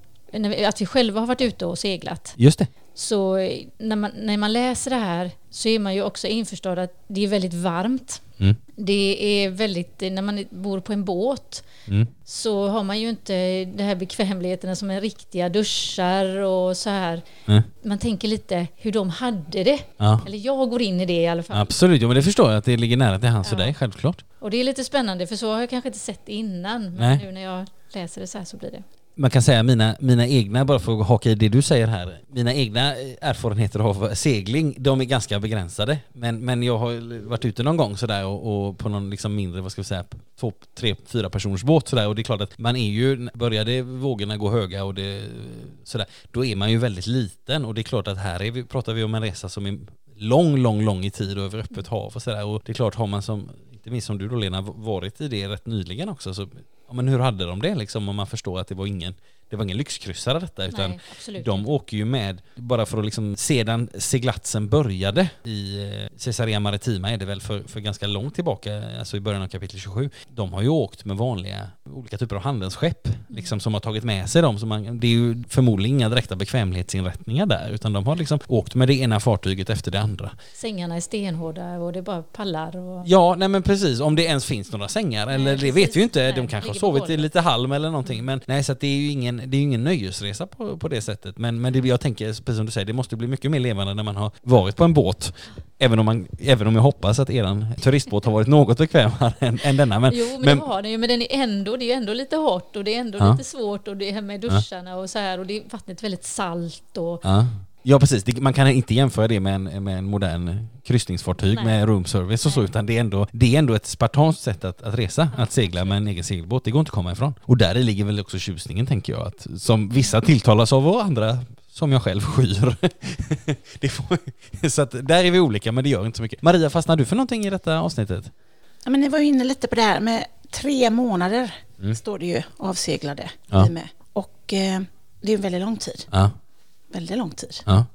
att vi själva har varit ute och seglat. just det. Så eh, när man, när man läser det här så är man ju också införstådd att det är väldigt varmt. Mm. Det är väldigt, när man bor på en båt Mm. så har man ju inte de här bekvämligheterna som är riktiga duschar och så här. Mm. Man tänker lite hur de hade det. Ja. Eller jag går in i det i alla fall. Absolut, jo, men det förstår jag att det ligger nära till hands för Ja. dig, självklart. Och det är lite spännande för så har jag kanske inte sett det innan. Men Nej. nu när jag läser det så här så blir det man kan säga mina, mina egna, bara för att haka i det du säger här, mina egna erfarenheter av segling, de är ganska begränsade. Men, men jag har varit ute någon gång sådär och, och på någon liksom mindre, vad ska vi säga, två, tre, fyra personers båt sådär. Och det är klart att man är ju, började vågorna gå höga och det sådär, då är man ju väldigt liten. Och det är klart att här är vi, pratar vi om en resa som är lång, lång, lång i tid och över öppet hav och sådär. Och det är klart har man som, inte minst som du då Lena, varit i det rätt nyligen också så ja, men hur hade de det liksom om man förstår att det var ingen det var ingen lyxkryssare detta utan Nej, de åker ju med bara för att liksom sedan seglatsen började i eh, Caesarea Maritima är det väl för, för ganska långt tillbaka, alltså i början av kapitel 27. De har ju åkt med vanliga olika typer av handelsskepp liksom som har tagit med sig dem. Så man, det är ju förmodligen inga direkta bekvämlighetsinrättningar där utan de har liksom åkt med det ena fartyget efter det andra. Sängarna är stenhårda och det är bara pallar och... Ja, nej men precis. Om det ens finns några sängar eller det precis. vet vi ju inte. Nej, de kanske har sovit i lite halm eller någonting. Men nej, så att det är ju ingen, det är ingen nöjesresa på, på det sättet. Men, men det, jag tänker, precis som du säger, det måste bli mycket mer levande när man har varit på en båt. Även om, man, även om jag hoppas att eran turistbåt har varit något bekvämare än, än denna. Men, jo, men, men det har den ju, men den är ändå, det är ändå lite hårt och det är ändå Ja. lite svårt och det här med duscharna och så här och det är vattnet väldigt salt och ja. ja, precis. Det, man kan inte jämföra det med en, med en modern kryssningsfartyg Nej. med room service och så, Nej. utan det är ändå, det är ändå ett spartanskt sätt att, att resa, att segla med en egen segelbåt. Det går inte att komma ifrån. Och där ligger väl också tjusningen, tänker jag, att, som vissa tilltalas av och andra som jag själv skyr. det får, så att där är vi olika, men det gör inte så mycket. Maria, fastnar du för någonting i detta avsnittet? Ja, men ni var ju inne lite på det här med tre månader, Mm. står det ju, avseglade Ja. vi med. Och eh, det är en väldigt lång tid. Ja. Väldigt lång tid. Ja.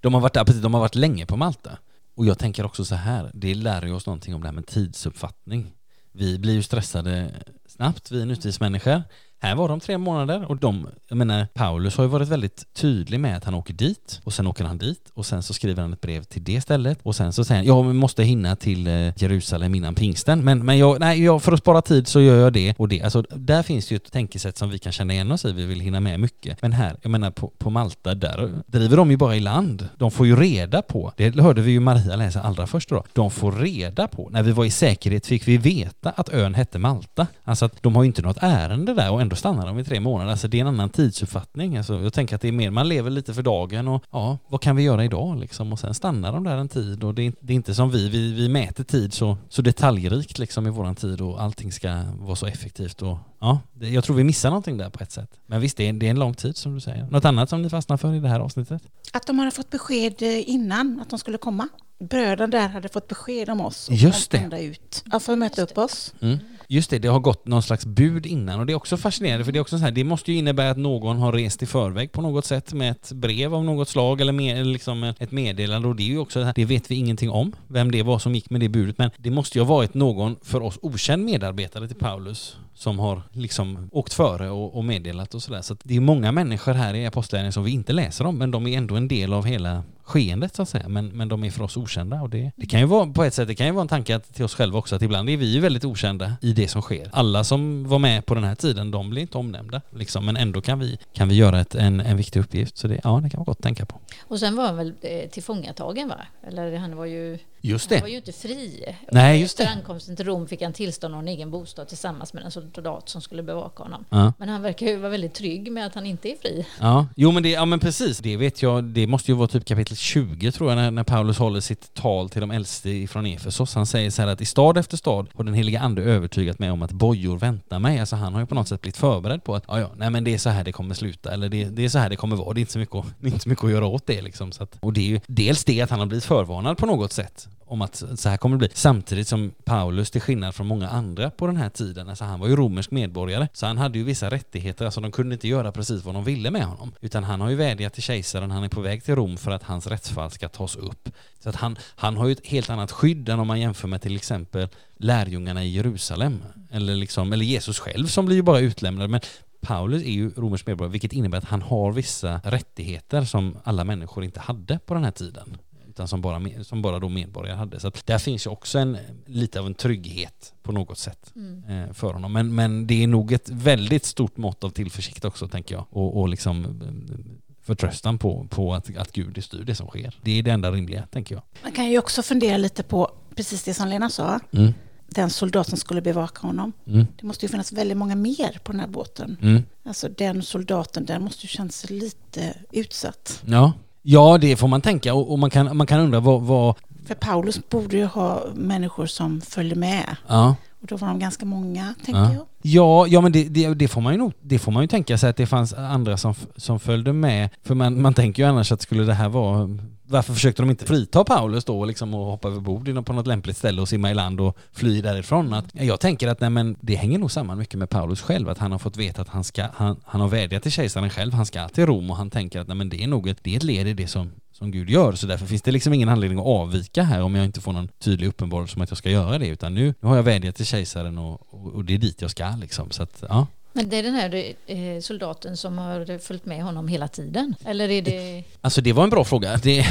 De har varit där, precis, de har varit länge på Malta. Och jag tänker också så här, det lär ju oss någonting om det här med tidsuppfattning. Vi blir ju stressade snabbt, vi är nutidsmänniskor. Här var de tre månader och de, jag menar, Paulus har ju varit väldigt tydlig med att han åker dit och sen åker han dit och sen så skriver han ett brev till det stället och sen så säger han, ja vi måste hinna till eh, Jerusalem innan pingsten men, men jag, nej, jag, för att spara tid så gör jag det och det. Alltså där finns det ju ett tänkesätt som vi kan känna igen oss i, vi vill hinna med mycket. Men här, jag menar på, på Malta, där driver de ju bara i land. De får ju reda på, det hörde vi ju Maria läsa allra först då, de får reda på, när vi var i säkerhet fick vi veta att ön hette Malta. Alltså att de har ju inte något ärende där och ändå då stannar de i tre månader. Alltså det är en annan tidsuppfattning. Alltså jag tänker att det är mer, man lever lite för dagen och ja, vad kan vi göra idag liksom? Och sen stannar de där en tid och det är, det är inte som vi, vi, vi mäter tid så, så detaljrikt liksom i våran tid och allting ska vara så effektivt och ja, det, jag tror vi missar någonting där på ett sätt. Men visst, det är, det är en lång tid som du säger. Något annat som ni fastnar för i det här avsnittet? Att de hade fått besked eh, innan att de skulle komma. Bröderna där hade fått besked om oss. och Just det. ända ut. Ja, för att möta upp oss. Mm. Just det, det har gått någon slags bud innan och det är också fascinerande för det är också så här, det måste ju innebära att någon har rest i förväg på något sätt med ett brev av något slag eller med, eller liksom ett meddelande och det är ju också, det vet vi ingenting om, vem det var som gick med det budet men det måste ju ha varit någon för oss okänd medarbetare till Paulus som har liksom åkt före och, och meddelat och sådär. Så att det är många människor här i Apostlagärningarna som vi inte läser om men de är ändå en del av hela skeendet så att säga. Men, men de är för oss okända och det, det kan ju vara på ett sätt, det kan ju vara en tanke att, till oss själva också att ibland är vi ju väldigt okända i det som sker. Alla som var med på den här tiden, de blir inte omnämnda liksom, men ändå kan vi, kan vi göra ett, en, en viktig uppgift. Så det, ja, det kan vara gott att tänka på. Och sen var han väl eh, tillfångatagen va? Eller han var ju, Just han det. var ju inte fri. Nej, just Efter ankomsten till Rom fick han tillstånd av en egen bostad tillsammans med en soldat som skulle bevaka honom. Ja. Men han verkar ju vara väldigt trygg med att han inte är fri. Ja, jo men, det, ja men precis. Det vet jag, det måste ju vara typ kapitel 20 tror jag när, när Paulus håller sitt tal till de äldste från Efesos. Han säger så här att i stad efter stad har den heliga ande övertygat mig om att bojor väntar mig. Alltså han har ju på något sätt blivit förberedd på att ja, ja, nej men det är så här det kommer sluta eller det, det är så här det kommer vara. Det är inte så mycket, inte så mycket att göra åt det liksom. Så att, och det är ju dels det att han har blivit förvarnad på något sätt om att så här kommer det bli. Samtidigt som Paulus, till skillnad från många andra på den här tiden, alltså han var ju romersk medborgare, så han hade ju vissa rättigheter, alltså de kunde inte göra precis vad de ville med honom. Utan han har ju vädjat till kejsaren, han är på väg till Rom för att hans rättsfall ska tas upp. Så att han, han har ju ett helt annat skydd än om man jämför med till exempel lärjungarna i Jerusalem. Eller, liksom, eller Jesus själv som blir ju bara utlämnad. Men Paulus är ju romersk medborgare, vilket innebär att han har vissa rättigheter som alla människor inte hade på den här tiden utan som bara, som bara då medborgare hade. Så där finns ju också en, lite av en trygghet på något sätt eh, för honom. Men, men det är nog ett väldigt stort mått av tillförsikt också, tänker jag. Och, och liksom eh, förtröstan på, på att, att Gud styr det som sker. Det är det enda rimliga, tänker jag. Man kan ju också fundera lite på precis det som Lena sa. Mm. den soldat som skulle bevaka honom. Mm. Det måste ju finnas väldigt många mer på den här båten. Mm. Alltså den soldaten, den måste ju känna sig lite utsatt. Ja. Ja, det får man tänka och, och man, kan, man kan undra vad, vad... För Paulus borde ju ha människor som följde med. Ja. Och då var de ganska många, tänker Ja. jag. Ja, ja men det, det, det, får man ju nog, det får man ju tänka sig att det fanns andra som, som följde med. För man, man tänker ju annars att skulle det här vara... Varför försökte de inte frita Paulus då liksom och hoppa över bord på något lämpligt ställe och simma i land och fly därifrån? Att, jag tänker att nej, men det hänger nog samman mycket med Paulus själv, att han har fått veta att han ska, han, han har vädjat till kejsaren själv, han ska till Rom och han tänker att nej, men det är nog ett, det är ett led i det som, som Gud gör, så därför finns det liksom ingen anledning att avvika här om jag inte får någon tydlig uppenbarelse om att jag ska göra det, utan nu, nu har jag vädjat till kejsaren och, och, och det är dit jag ska liksom. Så att, ja. Men det är den här eh, soldaten som har följt med honom hela tiden? Eller är det... Alltså det var en bra fråga. Det,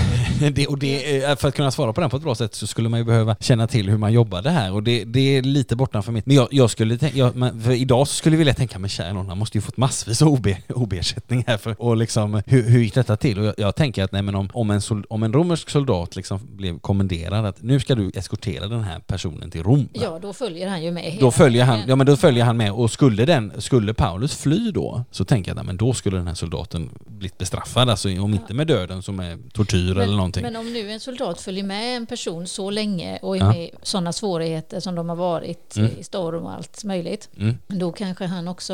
det, och det, eh, för att kunna svara på den på ett bra sätt så skulle man ju behöva känna till hur man jobbade här och det, det är lite bortanför mitt. Men jag, jag skulle tänka, jag, men för idag skulle jag vilja tänka, men kära någon, han måste ju fått massvis av OB, OB-ersättning här för, och liksom hur, hur gick detta till? Och jag, jag tänker att nej men om, om, en sol, om en romersk soldat liksom blev kommenderad att nu ska du eskortera den här personen till Rom. va? Ja, då följer han ju med Då följer han, ja men då följer han med och skulle den, skulle Paulus fly då så tänker jag att men då skulle den här soldaten blivit bestraffad, alltså om inte med döden så med tortyr eller någonting. Men om nu en soldat följer med en person så länge och är Ja. med i sådana svårigheter som de har varit Mm. i storm och allt möjligt, Mm. då kanske han också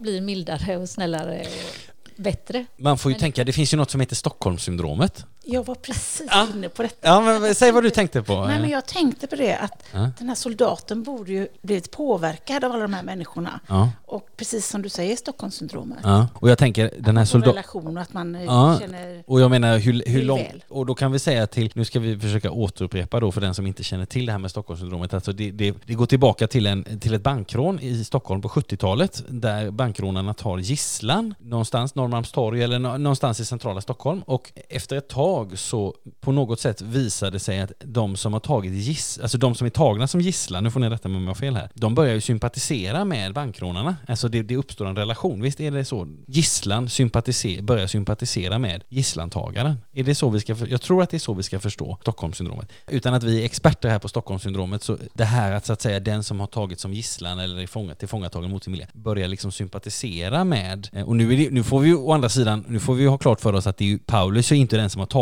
blir mildare och snällare och bättre. Man får ju Men- tänka, det finns ju något som heter Stockholmssyndromet. Jag var precis Ja. inne på detta. Ja men säg vad du tänkte på. Nej, men jag tänkte på det att Ja. den här soldaten borde ju blivit påverkad av alla de här människorna. Ja, Och precis som du säger, Stockholmssyndromet. ja. Och jag tänker den här soldaten... relation och att man eh, känner... Och jag menar hur, hur långt... Och då kan vi säga till, nu ska vi försöka återupprepa då för den som inte känner till det här med Stockholmssyndromet. Alltså det, det, det går tillbaka till, en, till ett bankrån i Stockholm på 70-talet där bankrånarna tar gisslan någonstans, Norrmalmstorg eller nå- någonstans i centrala Stockholm. Och efter ett tag så på något sätt visade det sig att de som har tagit giss, alltså de som är tagna som gisslan, nu får ni rätta mig om jag har fel här, de börjar ju sympatisera med bankrånarna. Alltså det, det uppstår en relation, visst är det så? Gisslan sympatiser, börjar sympatisera med gisslantagaren. Är det så vi ska, jag tror att det är så vi ska förstå Stockholmssyndromet. Utan att vi är experter här på Stockholmssyndromet så det här att så att säga den som har tagit som gisslan eller är fångat, tillfångatagen mot sin vilja börjar liksom sympatisera med, eh, och nu, är det, nu får vi ju å andra sidan, nu får vi ju ha klart för oss att det är ju, Paulus är inte den som har tagit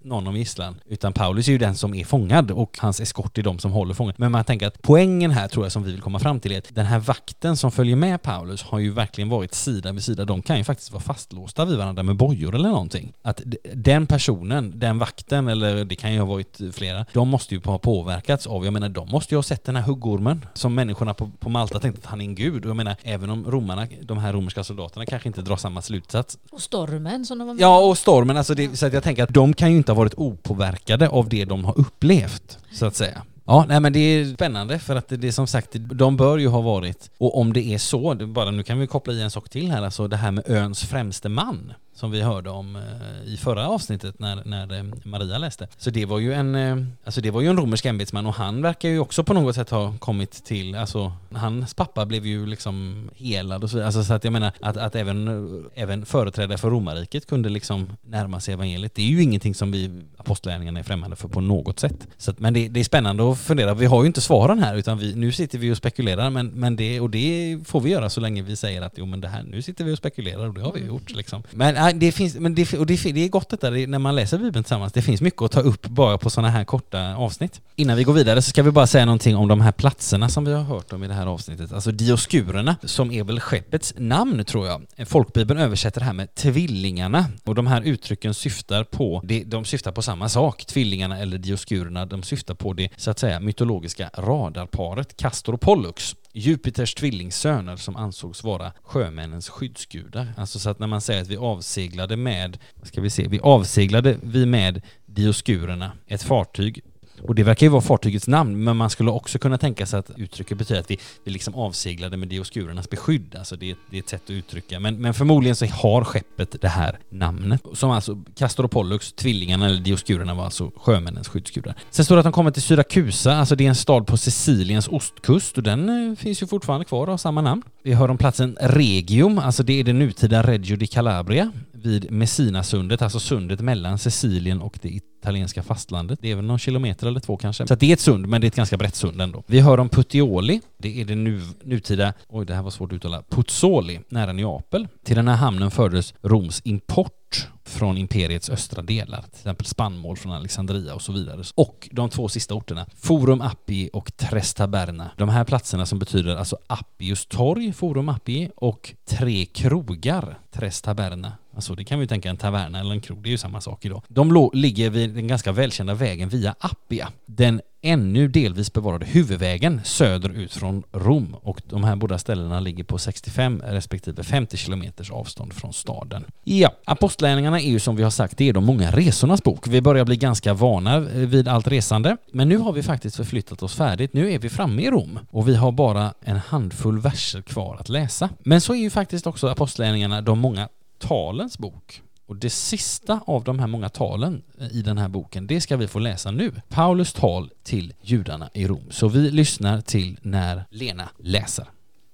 någon om gisslan, utan Paulus är ju den som är fångad och hans eskort är de som håller fången. Men man tänker att poängen här tror jag som vi vill komma fram till är att den här vakten som följer med Paulus har ju verkligen varit sida vid sida. De kan ju faktiskt vara fastlåsta vid varandra med bojor eller någonting. Att den personen, den vakten, eller det kan ju ha varit flera, de måste ju ha påverkats av, jag menar de måste ju ha sett den här huggormen som människorna på, på Malta tänkte att han är en gud. Och jag menar, även om romarna, de här romerska soldaterna kanske inte drar samma slutsats Och stormen som de var med Ja, och stormen, alltså det, så att jag tänker att de kan ju inte ha varit opåverkade av det de har upplevt, så att säga. Ja, nej men det är spännande för att det, är som sagt, de bör ju ha varit, och om det är så, det, bara nu kan vi koppla i en sak till här, alltså det här med öns främste man som vi hörde om eh, i förra avsnittet när, när eh, Maria läste. Så det var ju en, eh, alltså det var ju en romersk ämbetsman och han verkar ju också på något sätt ha kommit till, alltså hans pappa blev ju liksom helad och så vidare. Alltså så att jag menar att, att även, även företrädare för romarriket kunde liksom närma sig evangeliet. Det är ju ingenting som vi apostlärningarna är främmande för på något sätt. Så att, men det, det är spännande att fundera. Vi har ju inte svaren här utan vi, nu sitter vi och spekulerar men, men det, och det får vi göra så länge vi säger att jo men det här, nu sitter vi och spekulerar och det har vi gjort liksom. Men, nej, det finns, men det, och det, det är gott detta det, när man läser Bibeln tillsammans. Det finns mycket att ta upp bara på sådana här korta avsnitt. Innan vi går vidare så ska vi bara säga någonting om de här platserna som vi har hört om i det här avsnittet. Alltså Dioskurerna, som är väl skeppets namn tror jag. Folkbibeln översätter det här med tvillingarna och de här uttrycken syftar på, det, de syftar på samma sak. Tvillingarna eller Dioskurerna, de syftar på det så att säga mytologiska radarparet Castor och Pollux. Jupiters tvillingsöner som ansågs vara sjömännens skyddsgudar. Alltså så att när man säger att vi avseglade med, vad ska vi se, vi avseglade vi med Dioskurerna, ett fartyg och det verkar ju vara fartygets namn, men man skulle också kunna tänka sig att uttrycket betyder att vi, vi liksom avseglade med Dioskurernas beskydd. Alltså det, det är ett sätt att uttrycka. Men, men förmodligen så har skeppet det här namnet. Som alltså, Castor och Pollux, tvillingarna eller Dioskurerna var alltså sjömännens skyddsgudar. Sen står det att de kommer till Syrakusa, alltså det är en stad på Siciliens ostkust och den eh, finns ju fortfarande kvar och har samma namn. Vi hör om platsen Regium, alltså det är det nutida Reggio di Calabria vid Messinasundet, alltså sundet mellan Sicilien och det italienska fastlandet. Det är väl någon kilometer eller två kanske. Så att det är ett sund, men det är ett ganska brett sund ändå. Vi hör om Puteoli, det är det nu, nutida, oj det här var svårt att uttala, Puzzoli, nära Neapel. Till den här hamnen fördes Roms import från imperiets östra delar, till exempel spannmål från Alexandria och så vidare. Och de två sista orterna, Forum Appii och Trestaberna. De här platserna som betyder alltså Appius torg, Forum Appii, och tre krogar, Trestaberna. Alltså det kan vi tänka en taverna eller en krog, det är ju samma sak idag. De ligger vid den ganska välkända vägen via Appia, den ännu delvis bevarade huvudvägen söderut från Rom och de här båda ställena ligger på 65 respektive 50 kilometers avstånd från staden. Ja, Apostlärningarna är ju som vi har sagt, det är de många resornas bok. Vi börjar bli ganska vana vid allt resande, men nu har vi faktiskt förflyttat oss färdigt. Nu är vi framme i Rom och vi har bara en handfull verser kvar att läsa. Men så är ju faktiskt också Apostlärningarna de många talens bok. Och det sista av de här många talen eh, i den här boken, det ska vi få läsa nu. Paulus tal till judarna i Rom. Så vi lyssnar till när Lena läser.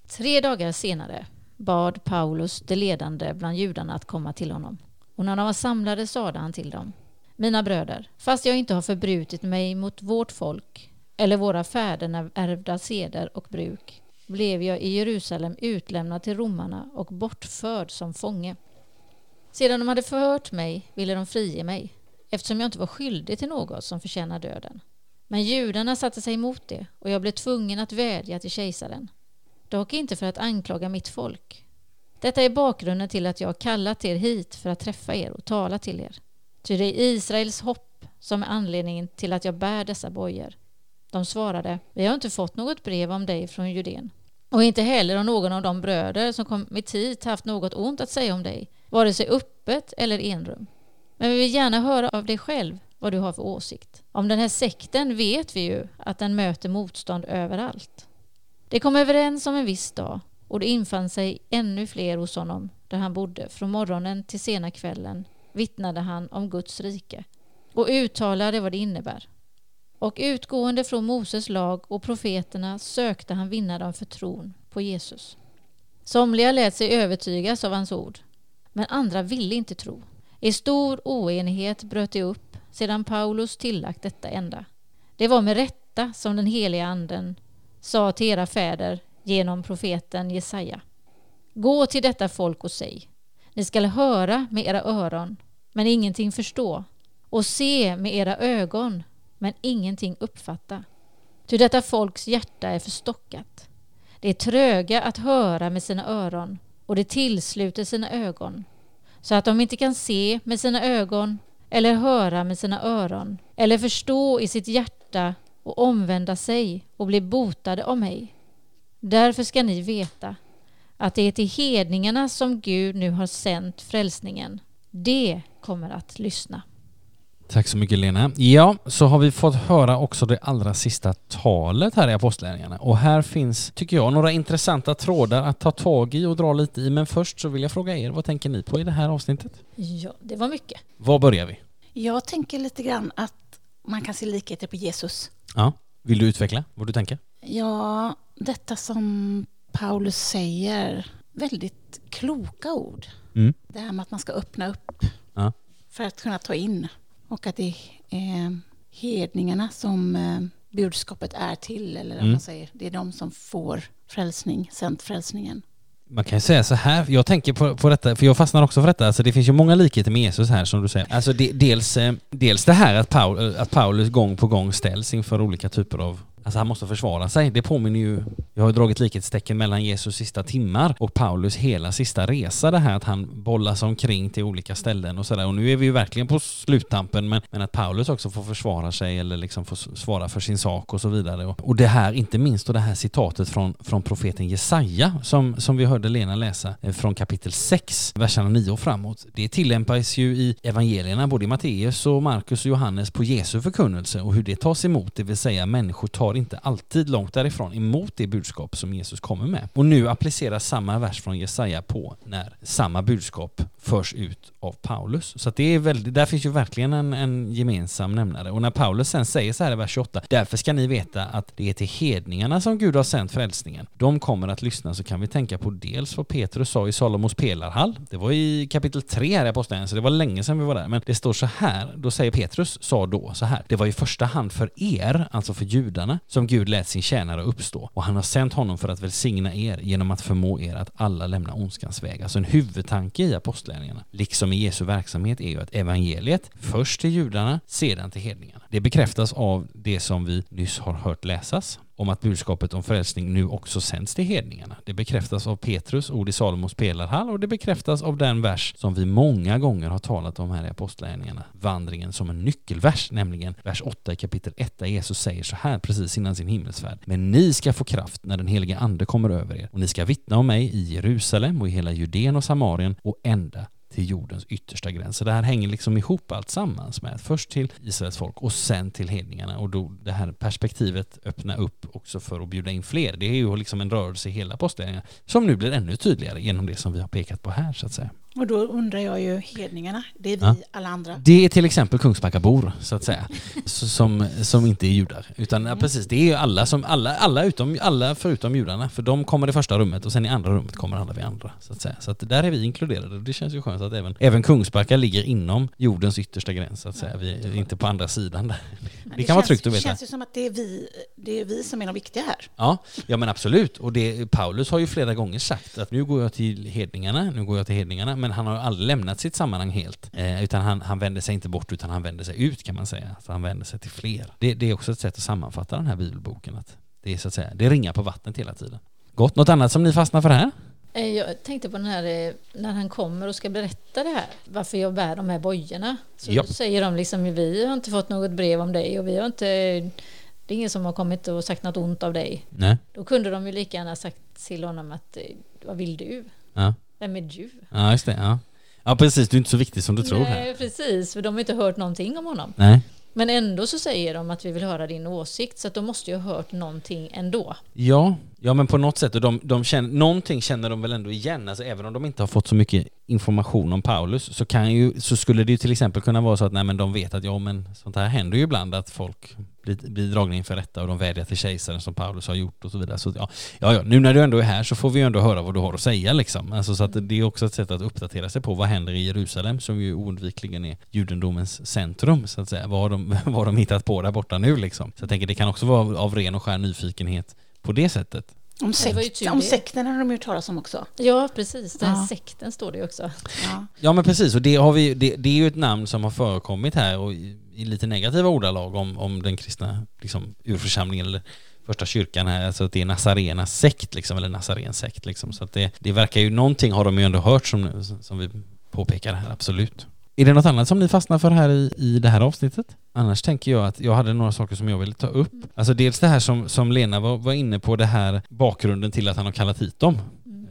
Tre dagar senare bad Paulus de ledande bland judarna att komma till honom. Och när de var samlade sade han till dem. Mina bröder, fast jag inte har förbrutit mig mot vårt folk eller våra fäder ärvda seder och bruk blev jag i Jerusalem utlämnad till romarna och bortförd som fånge. Sedan de hade förhört mig ville de frige mig, eftersom jag inte var skyldig till något som förtjänar döden. Men judarna satte sig emot det och jag blev tvungen att vädja till kejsaren. Dock inte för att anklaga mitt folk. Detta är bakgrunden till att jag har kallat er hit för att träffa er och tala till er. Ty det är Israels hopp som är anledningen till att jag bär dessa bojor. De svarade, vi har inte fått något brev om dig från Judén. Och inte heller har någon av de bröder som kommit hit haft något ont att säga om dig vare sig öppet eller enrum. Men vi vill gärna höra av dig själv vad du har för åsikt. Om den här sekten vet vi ju att den möter motstånd överallt. De kom överens om en viss dag och det infann sig ännu fler hos honom där han bodde. Från morgonen till sena kvällen vittnade han om Guds rike och uttalade vad det innebär. Och utgående från Moses lag och profeterna sökte han vinna dem för tron på Jesus. Somliga lät sig övertygas av hans ord men andra ville inte tro. I stor oenighet bröt de upp sedan Paulus tillagt detta enda. Det var med rätta som den heliga anden sa till era fäder genom profeten Jesaja. Gå till detta folk och säg, ni skall höra med era öron, men ingenting förstå, och se med era ögon, men ingenting uppfatta. Ty detta folks hjärta är förstockat. Det är tröga att höra med sina öron och det tillsluter sina ögon så att de inte kan se med sina ögon eller höra med sina öron eller förstå i sitt hjärta och omvända sig och bli botade av mig. Därför ska ni veta att det är till hedningarna som Gud nu har sänt frälsningen. Det kommer att lyssna. Tack så mycket Lena. Ja, så har vi fått höra också det allra sista talet här i Apostlagärningarna och här finns, tycker jag, några intressanta trådar att ta tag i och dra lite i. Men först så vill jag fråga er, vad tänker ni på i det här avsnittet? Ja, det var mycket. Var börjar vi? Jag tänker lite grann att man kan se likheter på Jesus. Ja, vill du utveckla vad du tänker? Ja, detta som Paulus säger, väldigt kloka ord. Mm. Det här med att man ska öppna upp ja. för att kunna ta in och att det är hedningarna som eh, budskapet är till, eller mm. man säger. Det är de som får frälsning, sänt frälsningen. Man kan ju säga så här, jag tänker på, på detta, för jag fastnar också för detta, alltså det finns ju många likheter med Jesus här som du säger. Alltså de, dels, eh, dels det här att, Paul, att Paulus gång på gång ställs inför olika typer av Alltså han måste försvara sig. Det påminner ju, jag har ju dragit likhetstecken mellan Jesus sista timmar och Paulus hela sista resa det här att han bollas omkring till olika ställen och sådär. Och nu är vi ju verkligen på sluttampen men, men att Paulus också får försvara sig eller liksom får svara för sin sak och så vidare. Och, och det här, inte minst då det här citatet från, från profeten Jesaja som, som vi hörde Lena läsa eh, från kapitel 6, verserna 9 och framåt. Det tillämpas ju i evangelierna, både i Matteus och Markus och Johannes på Jesu förkunnelse och hur det tas emot, det vill säga människor tar inte alltid långt därifrån emot det budskap som Jesus kommer med. Och nu appliceras samma vers från Jesaja på när samma budskap förs ut av Paulus. Så att det är väldigt, där finns ju verkligen en, en gemensam nämnare. Och när Paulus sen säger så här i vers 28, därför ska ni veta att det är till hedningarna som Gud har sänt frälsningen. De kommer att lyssna så kan vi tänka på dels vad Petrus sa i Salomos pelarhall. Det var i kapitel 3 här i Apostlagärningarna, så det var länge sedan vi var där. Men det står så här, då säger Petrus, sa då så här, det var i första hand för er, alltså för judarna, som Gud lät sin tjänare uppstå. Och han har sänt honom för att välsigna er genom att förmå er att alla lämna ondskans väg. Alltså en huvudtanke i apostlagärningarna, liksom i Jesu verksamhet, är ju att evangeliet först till judarna, sedan till hedningarna. Det bekräftas av det som vi nyss har hört läsas, om att budskapet om frälsning nu också sänds till hedningarna. Det bekräftas av Petrus ord i Salomos pelarhall och det bekräftas av den vers som vi många gånger har talat om här i Apostlagärningarna, vandringen som en nyckelvers, nämligen vers 8 i kapitel 1 där Jesus säger så här precis innan sin himmelsfärd. Men ni ska få kraft när den helige ande kommer över er och ni ska vittna om mig i Jerusalem och i hela Judeen och Samarien och ända till jordens yttersta gräns. Så det här hänger liksom ihop allt sammans med först till Israels folk och sen till hedningarna och då det här perspektivet öppna upp också för att bjuda in fler. Det är ju liksom en rörelse i hela postledningen som nu blir ännu tydligare genom det som vi har pekat på här så att säga. Och då undrar jag ju hedningarna, det är vi Ja. alla andra. Det är till exempel Kungsbackabor så att säga, som, som inte är judar. Utan Mm. ja, precis, det är ju alla, som, alla, alla, utom, alla förutom judarna, för de kommer i första rummet och sen i andra rummet kommer alla vi andra. Så att säga. Så att där är vi inkluderade och det känns ju skönt att även, även Kungsbacka ligger inom jordens yttersta gräns så att säga. Vi är inte på andra sidan där. Men Det kan vara känns- tryggt att Det veta. känns ju som att det är vi, det är vi som är de viktiga här. Ja, ja men absolut. Och det, Paulus har ju flera gånger sagt att nu går jag till hedningarna, nu går jag till hedningarna, men han har aldrig lämnat sitt sammanhang helt. Eh, utan han, han vänder sig inte bort utan han vänder sig ut kan man säga. Så han vänder sig till fler. Det, det är också ett sätt att sammanfatta den här bibelboken. Att det är så att säga, det ringar på vattnet hela tiden. Gott. Något annat som ni fastnar för här? Eh, Jag tänkte på den här eh, när han kommer och ska berätta det här, varför jag bär de här bojorna. Så Ja. säger de liksom, vi har inte fått något brev om dig och vi har inte, det är ingen som har kommit och sagt något ont av dig. Nej. Då kunde de ju lika gärna sagt till honom att, eh, vad vill du? Ja, Vem är du? ja just det. Ja. ja, precis. Du är inte så viktig som du tror här. Nej, precis, för de har inte hört någonting om honom. Nej. Men ändå så säger de att vi vill höra din åsikt, så att de måste ju ha hört någonting ändå. Ja, ja men på något sätt, och de, de känner, någonting känner de väl ändå igen, alltså även om de inte har fått så mycket information om Paulus så, kan ju, så skulle det ju till exempel kunna vara så att nej, men de vet att ja men sånt här händer ju ibland att folk blir, blir dragna inför rätta och de vädjar till kejsaren som Paulus har gjort och så vidare. Så ja, ja, ja, nu när du ändå är här så får vi ju ändå höra vad du har att säga liksom. Alltså, så att det är också ett sätt att uppdatera sig på vad händer i Jerusalem som ju oundvikligen är judendomens centrum så att säga. Vad har de, vad har de hittat på där borta nu liksom? Så jag tänker det kan också vara av ren och skär nyfikenhet på det sättet. Om, sekt, om sekten har de ju talat om också. Ja, precis. Den Ja. sekten står det ju också. Ja. Ja men precis, och det, har vi, det, det är ju ett namn som har förekommit här och i, i lite negativa ordalag om, om den kristna liksom, urförsamlingen eller första kyrkan här, alltså att det är Nazarenas sekt liksom, eller Nazarens sekt liksom. Så att det, det verkar ju, någonting har de ju ändå hört som, som vi påpekar här, absolut. Är det något annat som ni fastnar för här i, i det här avsnittet? Annars tänker jag att jag hade några saker som jag ville ta upp. Alltså dels det här som, som Lena var, var inne på, det här bakgrunden till att han har kallat hit dem.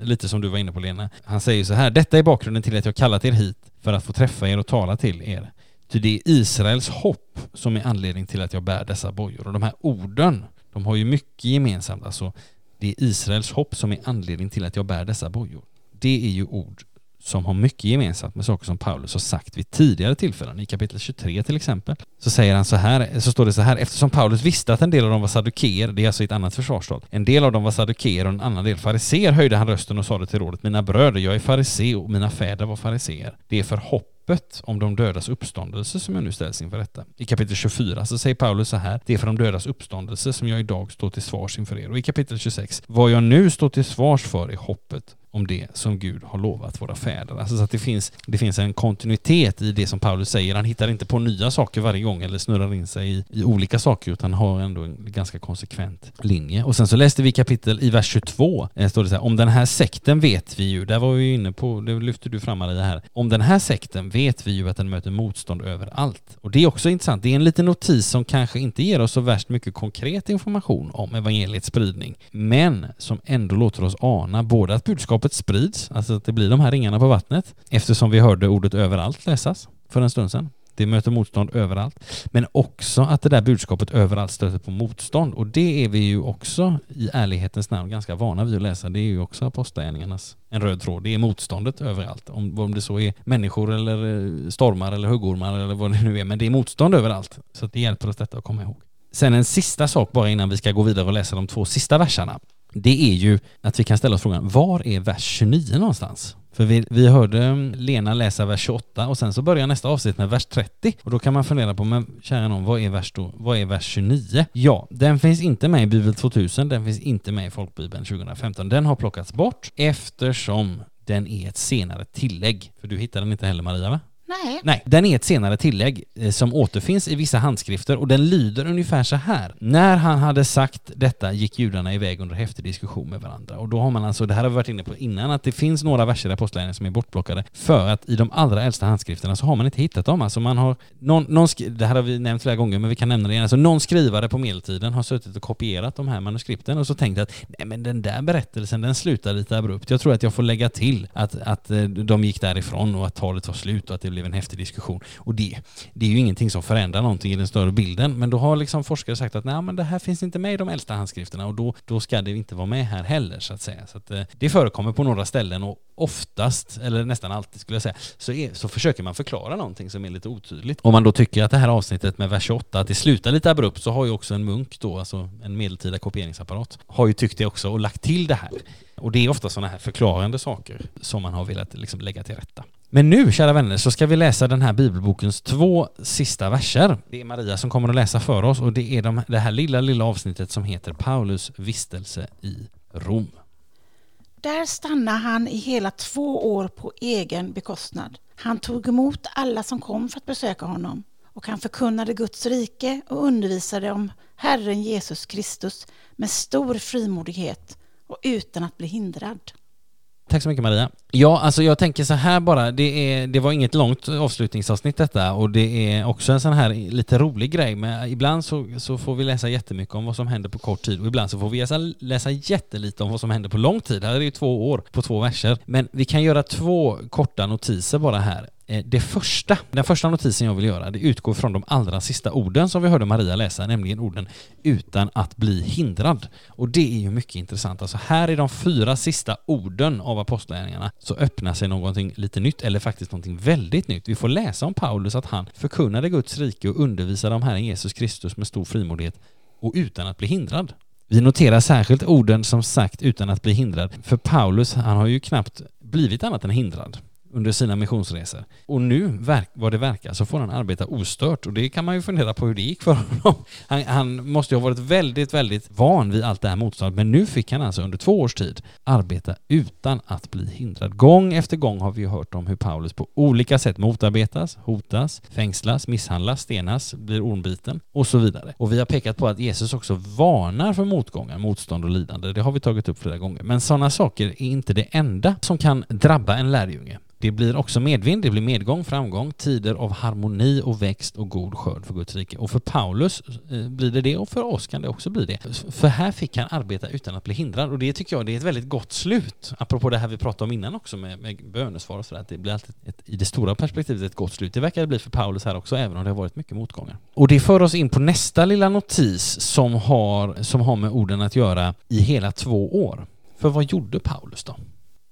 Lite som du var inne på Lena. Han säger så här, detta är bakgrunden till att jag kallat er hit för att få träffa er och tala till er. Ty det är Israels hopp som är anledning till att jag bär dessa bojor. Och de här orden, de har ju mycket gemensamt. Alltså, det är Israels hopp som är anledning till att jag bär dessa bojor. Det är ju ord som har mycket gemensamt med saker som Paulus har sagt vid tidigare tillfällen. I kapitel 23 till exempel så säger han så här, så står det så här, eftersom Paulus visste att en del av dem var saddukeer, det är alltså ett annat försvarstal, en del av dem var saddukeer och en annan del fariseer höjde han rösten och sade till rådet, mina bröder, jag är farisé och mina fäder var fariseer. Det är för hoppet om de dödas uppståndelse som jag nu ställs inför detta. I kapitel 24 så säger Paulus så här, det är för de dödas uppståndelse som jag idag står till svars inför er. Och i kapitel 26, vad jag nu står till svars för är hoppet om det som Gud har lovat våra fäder. Alltså så att det finns, det finns en kontinuitet i det som Paulus säger. Han hittar inte på nya saker varje gång eller snurrar in sig i, i olika saker utan har ändå en ganska konsekvent linje. Och sen så läste vi kapitel i vers 22, eh, står det så här, om den här sekten vet vi ju, där var vi ju inne på, det lyfter du fram Maria här, om den här sekten vet vi ju att den möter motstånd överallt. Och det är också intressant, det är en liten notis som kanske inte ger oss så värst mycket konkret information om evangeliets spridning, men som ändå låter oss ana både att budskapet sprids, alltså att det blir de här ringarna på vattnet, eftersom vi hörde ordet överallt läsas för en stund sedan. det möter motstånd överallt. Men också att det där budskapet överallt stöter på motstånd. Och det är vi ju också i ärlighetens namn ganska vana vid att läsa. Det är ju också apostlagärningarnas en röd tråd. Det är motståndet överallt. Om, om det så är människor eller eh, stormar eller huggormar eller vad det nu är. Men det är motstånd överallt. Så det hjälper oss detta att komma ihåg. Sen en sista sak bara innan vi ska gå vidare och läsa de två sista verserna. Det är ju att vi kan ställa oss frågan, var är vers 29 någonstans? För vi, vi hörde mm, Lena läsa vers 28 och sen så börjar nästa avsnitt med vers 30. Och då kan man fundera på, men kära någon, vad är vers, då, vad är vers 29? Ja, den finns inte med i Bibel 2000, den finns inte med i Folkbibeln 2015. Den har plockats bort eftersom den är ett senare tillägg. För du hittar den inte heller Maria va? Nej. Nej, den är ett senare tillägg eh, som återfinns i vissa handskrifter och den lyder ungefär så här. När han hade sagt detta gick judarna iväg under häftig diskussion med varandra. Och då har man alltså, det här har vi varit inne på innan, att det finns några verser i Apostlagärningarna som är bortplockade för att i de allra äldsta handskrifterna så har man inte hittat dem. Alltså man har, någon, någon det här har vi nämnt flera gånger men vi kan nämna det igen. Alltså någon skrivare på medeltiden har suttit och kopierat de här manuskripten och så tänkt att nej men den där berättelsen den slutar lite abrupt. Jag tror att jag får lägga till att, att eh, de gick därifrån och att talet var slut och att det blev en häftig diskussion. Och det, det är ju ingenting som förändrar någonting i den större bilden, men då har liksom forskare sagt att nej, men det här finns inte med i de äldsta handskrifterna och då, då ska det inte vara med här heller så att säga. Så att, eh, det förekommer på några ställen och oftast, eller nästan alltid skulle jag säga, så, är, så försöker man förklara någonting som är lite otydligt. Om man då tycker att det här avsnittet med vers 28, att det slutar lite abrupt, så har ju också en munk då, alltså en medeltida kopieringsapparat, har ju tyckt det också och lagt till det här. Och det är ofta sådana här förklarande saker som man har velat liksom lägga till rätta. Men nu, kära vänner, så ska vi läsa den här bibelbokens två sista verser. Det är Maria som kommer att läsa för oss och det är de, det här lilla, lilla avsnittet som heter Paulus vistelse i Rom. Där stannade han i hela två år på egen bekostnad. Han tog emot alla som kom för att besöka honom och han förkunnade Guds rike och undervisade om Herren Jesus Kristus med stor frimodighet och utan att bli hindrad. Tack så mycket Maria. Ja, alltså jag tänker så här bara, det, är, det var inget långt avslutningsavsnitt detta och det är också en sån här lite rolig grej men ibland så, så får vi läsa jättemycket om vad som händer på kort tid och ibland så får vi läsa, läsa jättelite om vad som händer på lång tid. Här är det ju två år på två verser. Men vi kan göra två korta notiser bara här. Eh, det första, den första notisen jag vill göra, det utgår från de allra sista orden som vi hörde Maria läsa, nämligen orden utan att bli hindrad. Och det är ju mycket intressant. Alltså här i de fyra sista orden av apostlagärningarna så öppnar sig någonting lite nytt, eller faktiskt någonting väldigt nytt. Vi får läsa om Paulus att han förkunnade Guds rike och undervisade om Herren Jesus Kristus med stor frimodighet och utan att bli hindrad. Vi noterar särskilt orden som sagt utan att bli hindrad, för Paulus, han har ju knappt blivit annat än hindrad under sina missionsresor. Och nu, vad det verkar, så får han arbeta ostört och det kan man ju fundera på hur det gick för honom. Han, han måste ju ha varit väldigt, väldigt van vid allt det här motståndet, men nu fick han alltså under två års tid arbeta utan att bli hindrad. Gång efter gång har vi ju hört om hur Paulus på olika sätt motarbetas, hotas, fängslas, misshandlas, stenas, blir ormbiten och så vidare. Och vi har pekat på att Jesus också varnar för motgångar, motstånd och lidande. Det har vi tagit upp flera gånger. Men sådana saker är inte det enda som kan drabba en lärjunge. Det blir också medvind, det blir medgång, framgång, tider av harmoni och växt och god skörd för Guds rike. Och för Paulus eh, blir det det och för oss kan det också bli det. För här fick han arbeta utan att bli hindrad och det tycker jag det är ett väldigt gott slut. Apropå det här vi pratade om innan också med, med bönesvar och sådär, att det blir alltid ett, i det stora perspektivet ett gott slut. Det verkar det bli för Paulus här också, även om det har varit mycket motgångar. Och det för oss in på nästa lilla notis som har, som har med orden att göra i hela två år. För vad gjorde Paulus då?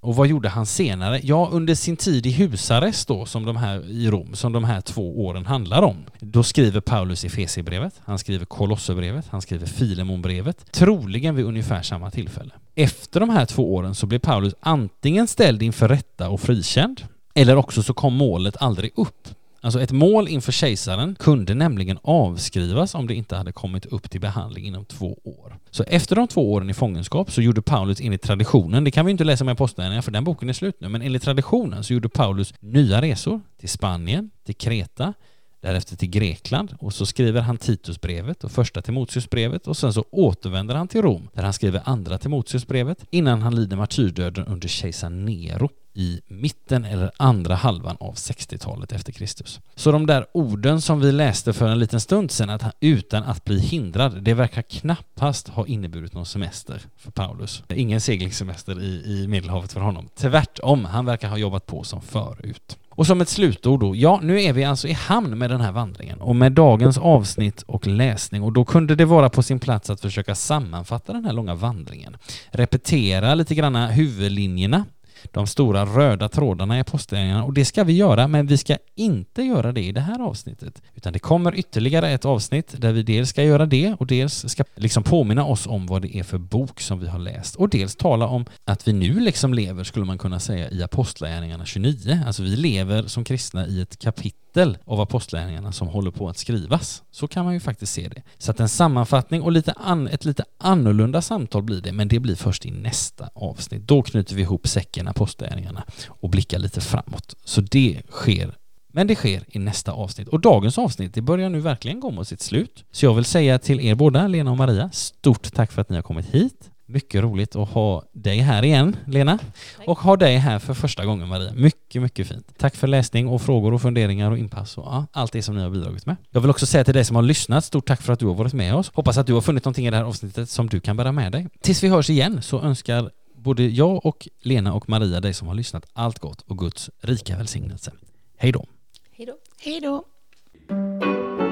Och vad gjorde han senare? Ja, under sin tid i husarrest då, som de här i Rom, som de här två åren handlar om. Då skriver Paulus Efesierbrevet, han skriver Kolosserbrevet, han skriver Filemonbrevet, troligen vid ungefär samma tillfälle. Efter de här två åren så blev Paulus antingen ställd inför rätta och frikänd, eller också så kom målet aldrig upp. Alltså ett mål inför kejsaren kunde nämligen avskrivas om det inte hade kommit upp till behandling inom två år. Så efter de två åren i fångenskap så gjorde Paulus enligt traditionen, det kan vi inte läsa med Apostlagärningarna för den boken är slut nu, men enligt traditionen så gjorde Paulus nya resor till Spanien, till Kreta, därefter till Grekland och så skriver han Titusbrevet och första Timoteusbrevet och sen så återvänder han till Rom där han skriver andra Timoteusbrevet innan han lider martyrdöden under kejsar Nero i mitten eller andra halvan av 60-talet efter Kristus. Så de där orden som vi läste för en liten stund sedan, att han, utan att bli hindrad, det verkar knappast ha inneburit någon semester för Paulus. Ingen seglingssemester i, i Medelhavet för honom. Tvärtom, han verkar ha jobbat på som förut. Och som ett slutord då, ja nu är vi alltså i hamn med den här vandringen och med dagens avsnitt och läsning och då kunde det vara på sin plats att försöka sammanfatta den här långa vandringen. Repetera lite granna huvudlinjerna de stora röda trådarna i apostlagärningarna och det ska vi göra, men vi ska inte göra det i det här avsnittet. Utan det kommer ytterligare ett avsnitt där vi dels ska göra det och dels ska liksom påminna oss om vad det är för bok som vi har läst och dels tala om att vi nu liksom lever, skulle man kunna säga, i apostlagärningarna 29. Alltså vi lever som kristna i ett kapitel av apostlärningarna som håller på att skrivas. Så kan man ju faktiskt se det. Så att en sammanfattning och lite an, ett lite annorlunda samtal blir det, men det blir först i nästa avsnitt. Då knyter vi ihop säcken apostlärningarna och blickar lite framåt. Så det sker men det sker i nästa avsnitt. Och dagens avsnitt, det börjar nu verkligen gå mot sitt slut. Så jag vill säga till er båda, Lena och Maria, stort tack för att ni har kommit hit. Mycket roligt att ha dig här igen, Lena. Tack. Och ha dig här för första gången, Maria. Mycket, mycket fint. Tack för läsning och frågor och funderingar och inpass och ja, allt det som ni har bidragit med. Jag vill också säga till dig som har lyssnat, stort tack för att du har varit med oss. Hoppas att du har funnit någonting i det här avsnittet som du kan bära med dig. Tills vi hörs igen så önskar både jag och Lena och Maria, dig som har lyssnat, allt gott och Guds rika välsignelse. Hej då! Hej då. Hej då.